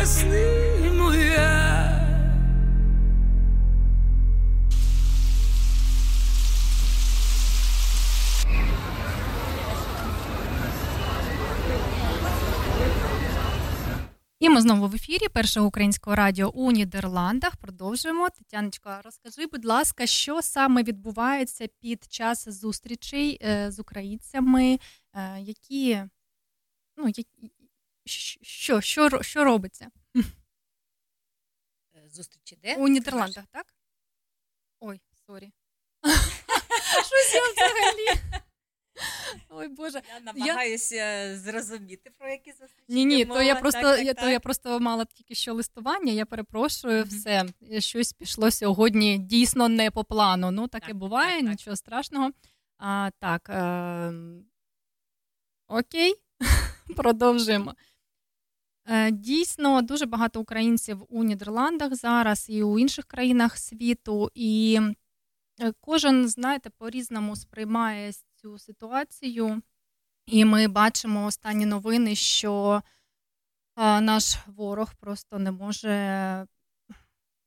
H: весни моя.
A: І ми знову в ефірі першого українського радіо у Нідерландах. Продовжуємо. Тетяночка, розкажи, будь ласка, що саме відбувається під час зустрічей е, з українцями, е, які ну, що, що, що робиться
G: Е, Зустрічі де?
A: у Нідерландах, так? Ой, sorry. Щось я взагалі. Ой, Боже.
G: Я намагаюся я... зрозуміти, про які зустрічі.
A: Ні, ні, то я просто так, так, я, так. то я просто мала тільки що листування. Я перепрошую, mm-hmm. все щось пішло сьогодні дійсно не по плану. Ну таке буває, нічого страшного. А, Так е... окей, продовжуємо. Е, дійсно, дуже багато українців у Нідерландах зараз і у інших країнах світу, і е, кожен, знаєте, по-різному сприймає цю ситуацію, і ми бачимо останні новини, що наш ворог просто не може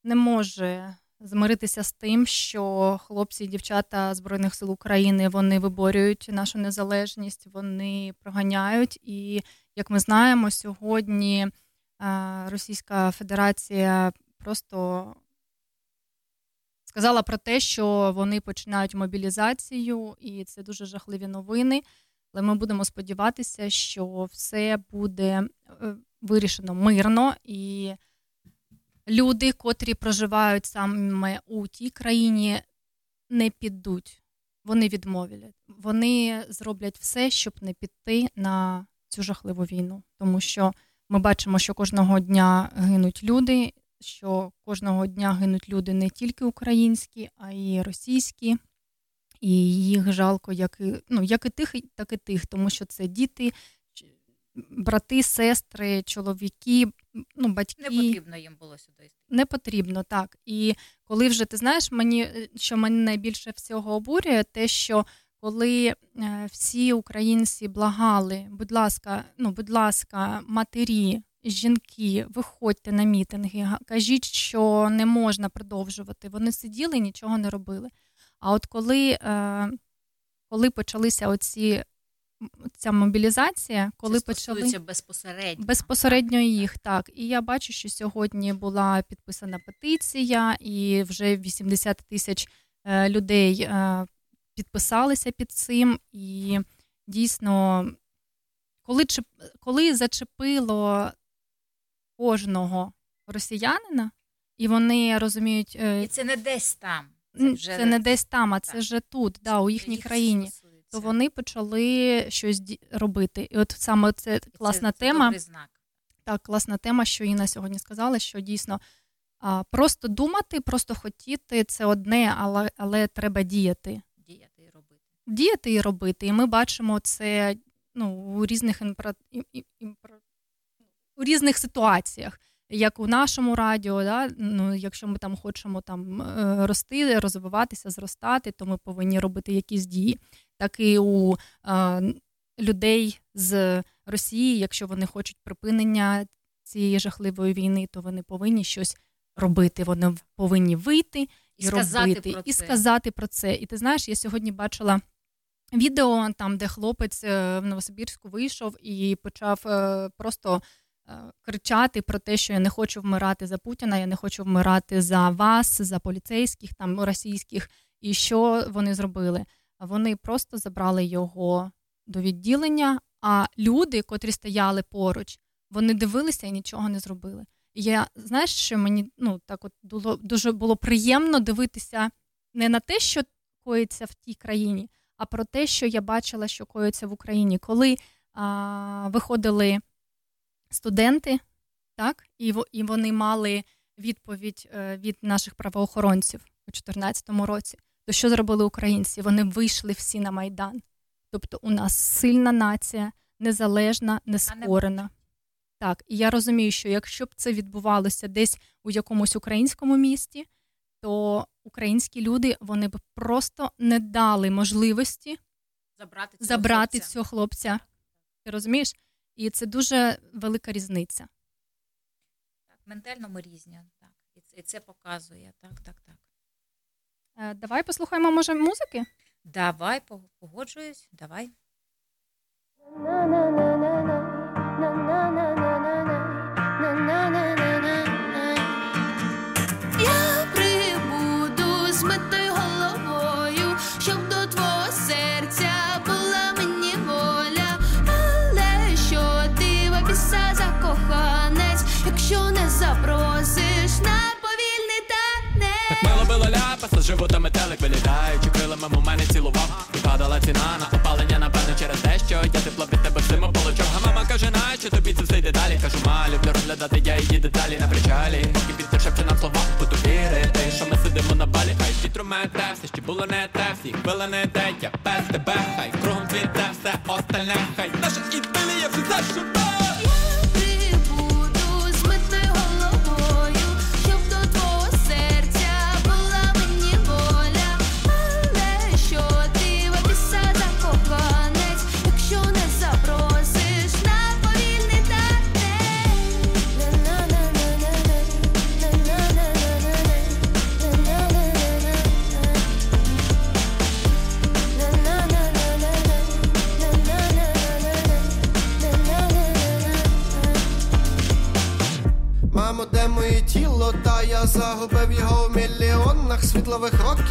A: не може змиритися з тим, що хлопці і дівчата Збройних сил України вони виборюють нашу незалежність, вони проганяють. І як ми знаємо, сьогодні Російська Федерація просто сказала про те, що вони починають мобілізацію, і це дуже жахливі новини. Але ми будемо сподіватися, що все буде е, вирішено мирно і люди, котрі проживають саме у тій країні, не підуть. Вони відмовлять. Вони зроблять все, щоб не піти на цю жахливу війну, тому що ми бачимо, що кожного дня гинуть люди, що кожного дня гинуть люди не тільки українські, а й російські. І їх жалко, як і ну, як і тих, так і тих, тому що це діти, брати, сестри, чоловіки, ну, батьки.
G: Не потрібно їм було сюди.
A: Не потрібно, так. І коли вже ти знаєш, мені що мене найбільше всього обурює, те, що коли е, всі українці благали, будь ласка, ну, будь ласка, матері, жінки, виходьте на мітинги, кажіть, що не можна продовжувати. Вони сиділи і нічого не робили. А от коли е, коли почалися оці ця мобілізація, коли
G: Це
A: почали
G: безпосередньо
A: безпосередньо їх, так і я бачу, що сьогодні була підписана петиція, і вже 80 тисяч е, людей підписалися під цим. І дійсно, коли коли зачепило кожного росіянина, і вони розуміють,
G: е, і це не десь там.
A: Це вже це не десь там, а це вже тут, да, у їхній країні. То вони почали щось робити. І от саме це класна це, тема.
G: Це знак.
A: Так, класна тема, що Інна сьогодні сказала, що дійсно а, просто думати, просто хотіти це одне, але але треба діяти.
G: Діяти і робити.
A: І ми бачимо це ну, у різних імпро... імпро... у різних ситуаціях як у нашому радіо, да, ну, якщо ми там хочемо там е, рости, розвиватися, зростати, то ми повинні робити якісь дії. Так і у е, людей з Росії, якщо вони хочуть припинення цієї жахливої війни, то вони повинні щось робити. Вони повинні вийти і, і робити,
G: про
A: і сказати про це. І ти знаєш, я сьогодні бачила. Відео там, де хлопець е, в Новосибірську вийшов і почав просто Е, кричати про те, що я не хочу вмирати за Путіна, я не хочу вмирати за вас, за поліцейських там російських. І що вони зробили? Вони просто забрали його до відділення. А люди, котрі стояли поруч, вони дивилися і нічого не зробили. Я знаєш, що мені ну так от було дуже було приємно дивитися не на те, що коїться в тій країні, а про те, що я бачила, що коїться в Україні, коли а, виходили студенти, так, і і вони мали відповідь е, від наших правоохоронців у 2014 році. То що зробили українці? Вони вийшли всі на Майдан. Тобто, у нас сильна нація, незалежна, нескорена. Так, і я розумію, що якщо б це відбувалося десь у якомусь українському місті, то українські люди вони б просто не дали можливості
G: забрати цього
A: забрати
G: хлопця.
A: цього хлопця. Ти розумієш? І це дуже велика різниця.
G: Так, ментально ми різні, так. І це, і це показує. Так, так, так.
A: Е, Давай послухаємо, може, музики?
G: Давай, погоджуюсь, давай.
J: живота метелик виглядаючи крилами в мене цілував. І падала ціна на опалення, напевно, через те, що я тепло від тебе всіма получав. А мама каже, наче тобі це все йде далі? Кажу, ма, люблю розглядати я її деталі на причалі Поки підтишепче нам слова, буду вірити, що ми сидимо на балі. Хай вітрумете, все ще було не те, всі били не те, я без тебе, хай кругом цвіте все остальне, хай. Наша ідилія все
K: зашута світлових років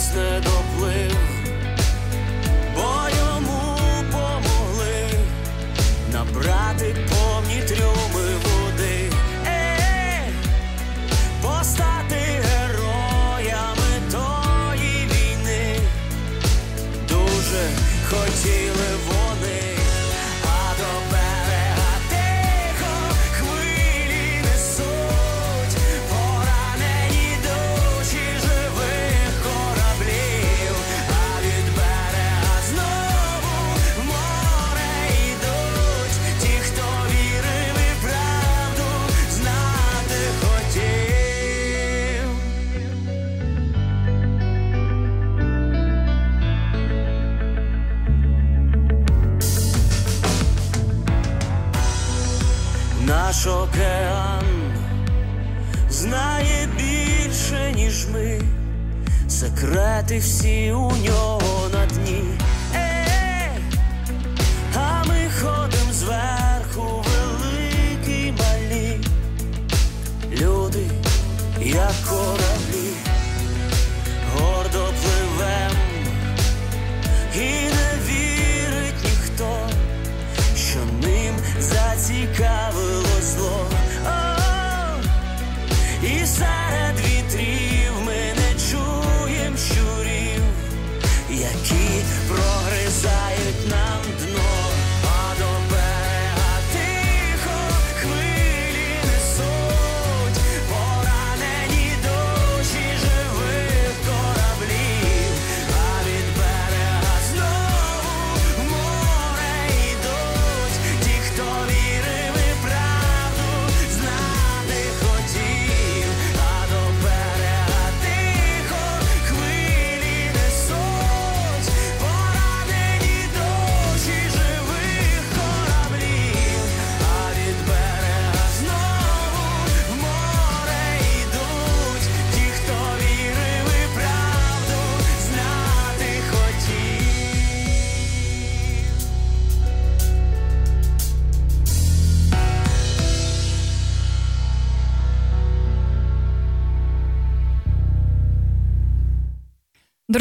L: хтось не доплив, секрети всі у нього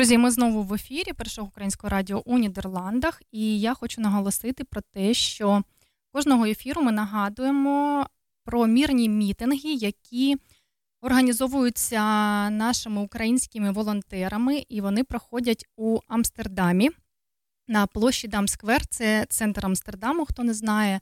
A: Друзі, ми знову в ефірі Першого українського радіо у Нідерландах, і я хочу наголосити про те, що кожного ефіру ми нагадуємо про мірні мітинги, які організовуються нашими українськими волонтерами, і вони проходять у Амстердамі на площі Дамсквер. Це центр Амстердаму, хто не знає.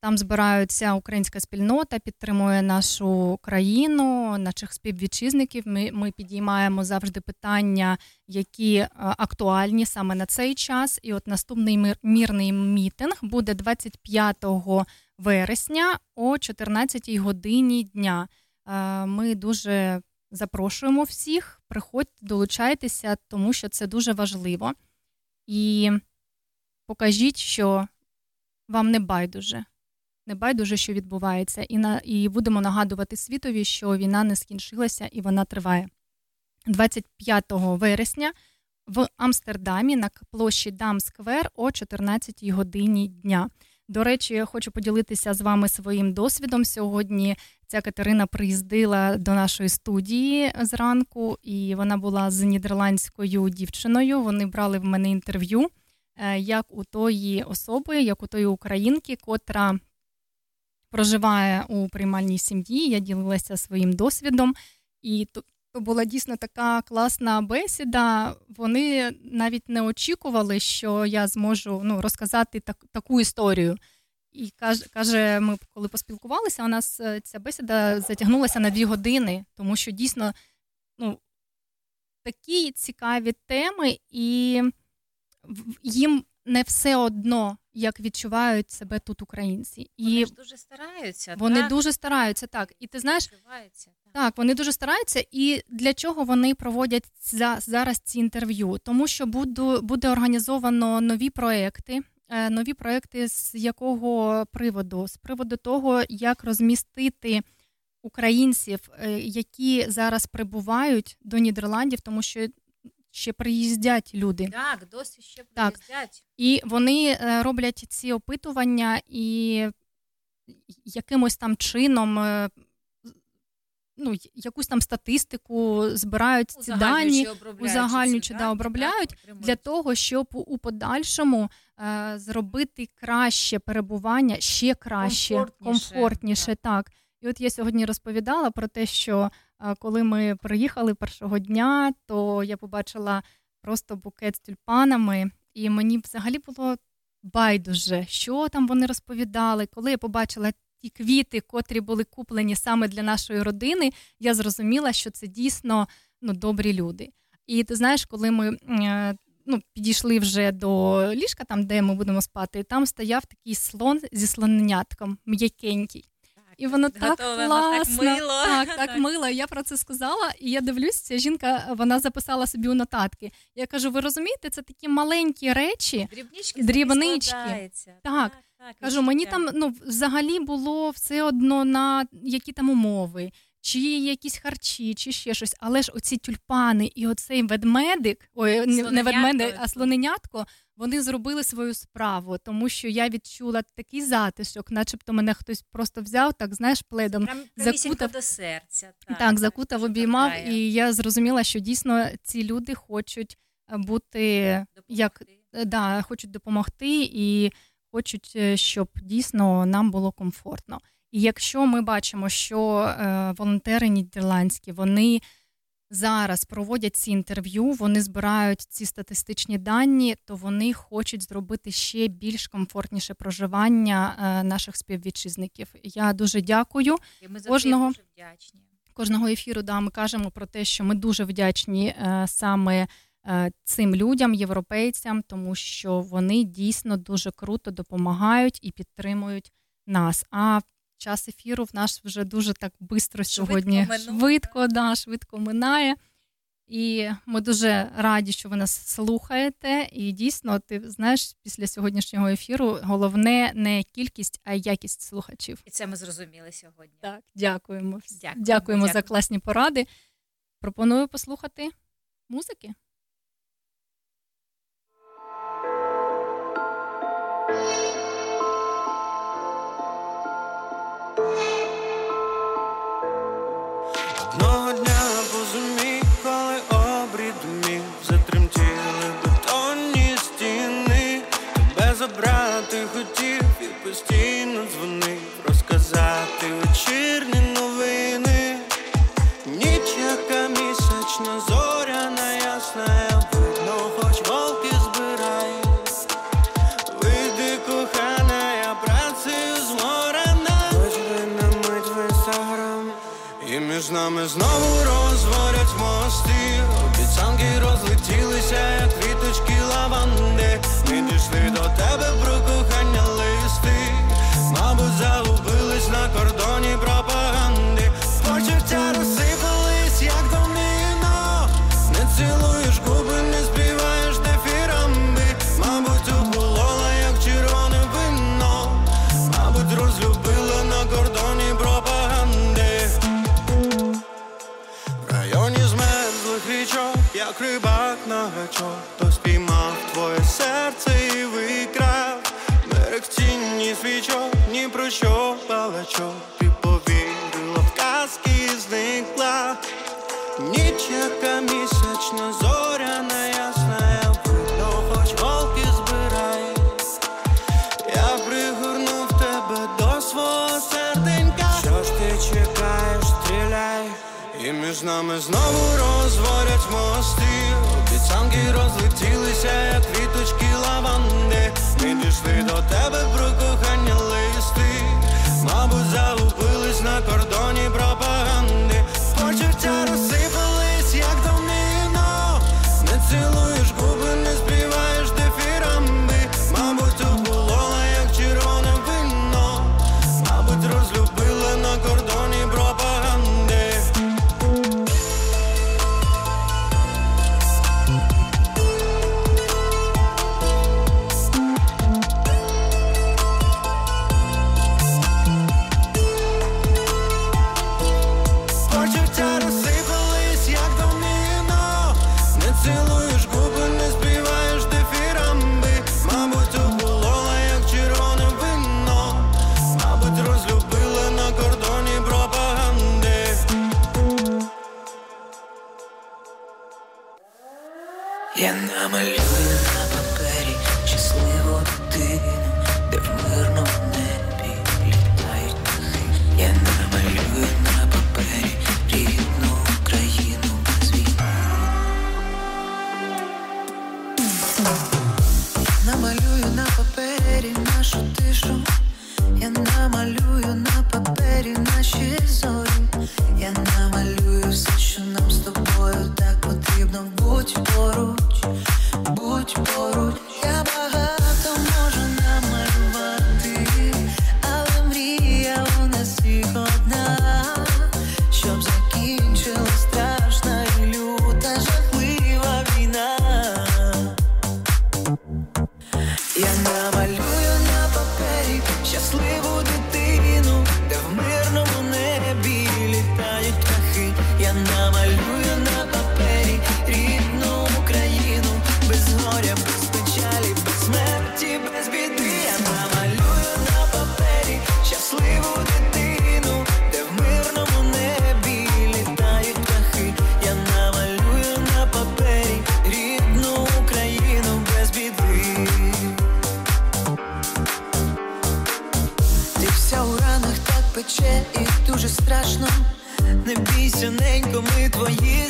A: Там збираються українська спільнота, підтримує нашу країну, наших співвітчизників. Ми, ми підіймаємо завжди питання, які е, актуальні саме на цей час. І от наступний мир, мірний мітинг буде 25 вересня о 14 годині дня. Е, Ми дуже запрошуємо всіх. Приходьте, долучайтеся, тому що це дуже важливо. І покажіть, що вам не байдуже не байдуже, що відбувається, і на і будемо нагадувати світові, що війна не скінчилася і вона триває. 25 вересня в Амстердамі на площі Дамсквер о 14 годині дня. До речі, я хочу поділитися з вами своїм досвідом. Сьогодні ця Катерина приїздила до нашої студії зранку, і вона була з нідерландською дівчиною. Вони брали в мене інтерв'ю, е, як у тої особи, як у тої українки, котра проживає у приймальній сім'ї. Я ділилася своїм досвідом, і то, то була дійсно така класна бесіда. Вони навіть не очікували, що я зможу ну, розказати так, таку історію. І каже, каже, ми коли поспілкувалися, у нас е, ця бесіда затягнулася на дві години, тому що дійсно ну, такі цікаві теми, і їм не все одно, як відчувають себе тут українці. І
G: вони ж дуже стараються.
A: Вони
G: так?
A: дуже стараються, так. І ти знаєш,
G: так.
A: так, вони дуже стараються. І для чого вони проводять за, зараз ці інтерв'ю? Тому що буду, буде організовано нові проекти. е, Нові проекти з якого приводу? З приводу того, як розмістити українців, е, які зараз прибувають до Нідерландів, тому що ще приїздять люди.
G: Так, досі ще
A: Так.
G: приїздять.
A: І вони е, роблять ці опитування і якимось там чином. е, Ну, якусь там статистику збирають ці дані, узагальнюючи, да, обробляють для того, щоб у подальшому е, зробити краще перебування, ще краще,
G: Комфортніше,
A: комфортніше так. І от я сьогодні розповідала про те, що коли ми приїхали першого дня, то я побачила просто букет з тюльпанами, і мені взагалі було байдуже, що там вони розповідали. Коли я побачила ті квіти, котрі були куплені саме для нашої родини, я зрозуміла, що це дійсно ну, добрі люди. І ти знаєш, коли ми е, ну, підійшли вже до ліжка, там, де ми будемо спати, там стояв такий слон зі слоненятком, м'якенький. І воно так
G: підготовлено, так
A: класно,
G: мило.
A: так, так мило. Я про це сказала, і я дивлюсь, ця жінка вона записала собі у нотатки. Я кажу: ви розумієте, це такі маленькі речі,
G: Дрібнички
A: дрібнички. Так,
G: так,
A: кажу, мені там ну взагалі було все одно на які там умови. чи якісь харчі, чи ще щось. Але ж оці тюльпани і оцей ведмедик, ой, не, не ведмедик, а слоненятко, вони зробили свою справу, тому що я відчула такий затишок, начебто мене хтось просто взяв, так знаєш, пледом
G: Прям
A: закутав
G: до серця. Так,
A: так закутав, обіймав, і я зрозуміла, що дійсно ці люди хочуть е, бути як е, да, хочуть допомогти і хочуть, е, щоб дійсно нам було комфортно. І якщо ми бачимо, що волонтери нідерландські вони зараз проводять ці інтерв'ю, вони збирають ці статистичні дані, то вони хочуть зробити ще більш комфортніше проживання е, наших співвітчизників. Я дуже дякую
G: І ми за
A: кожного
G: це дуже вдячні.
A: кожного ефіру. Да, ми кажемо про те, що ми дуже вдячні е, саме е, цим людям, європейцям, тому що вони дійсно дуже круто допомагають і підтримують нас. А час ефіру в нас вже дуже так швидко сьогодні
G: минув,
A: швидко, да, швидко минає. І ми дуже раді, що ви нас слухаєте. І дійсно, ти знаєш, після сьогоднішнього ефіру головне не кількість, а якість слухачів.
G: І це ми зрозуміли сьогодні.
A: Так, дякуємо.
G: Дякуємо,
A: Дякуємо за класні поради. Пропоную послухати музики.
M: місячна, свічок, ні про що балачок.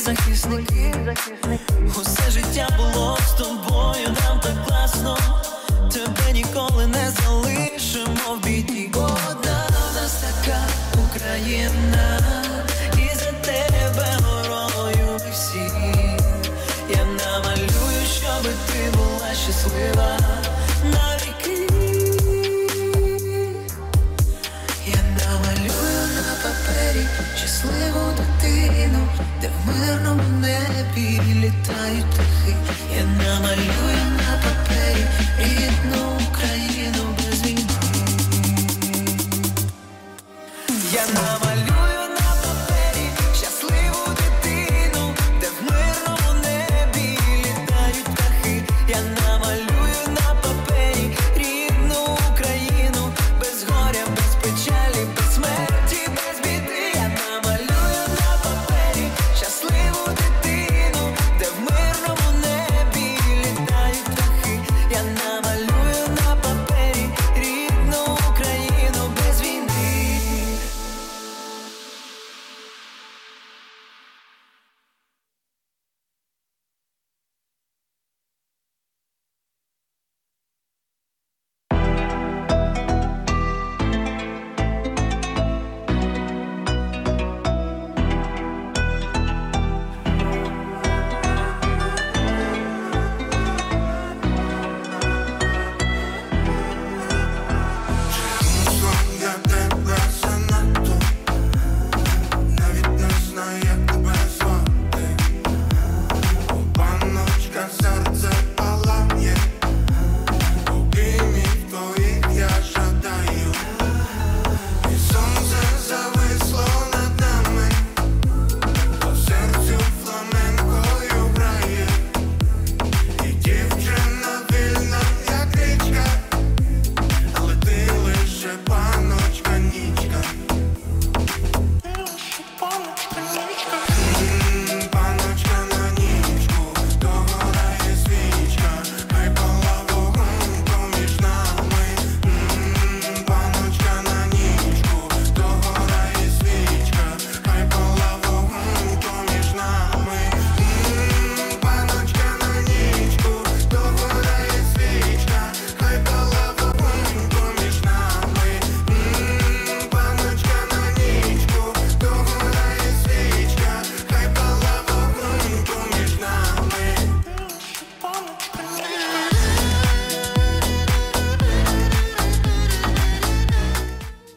D: захисники, захисники, усе життя було з тобою. перелетают их, я намалюю на папе и одну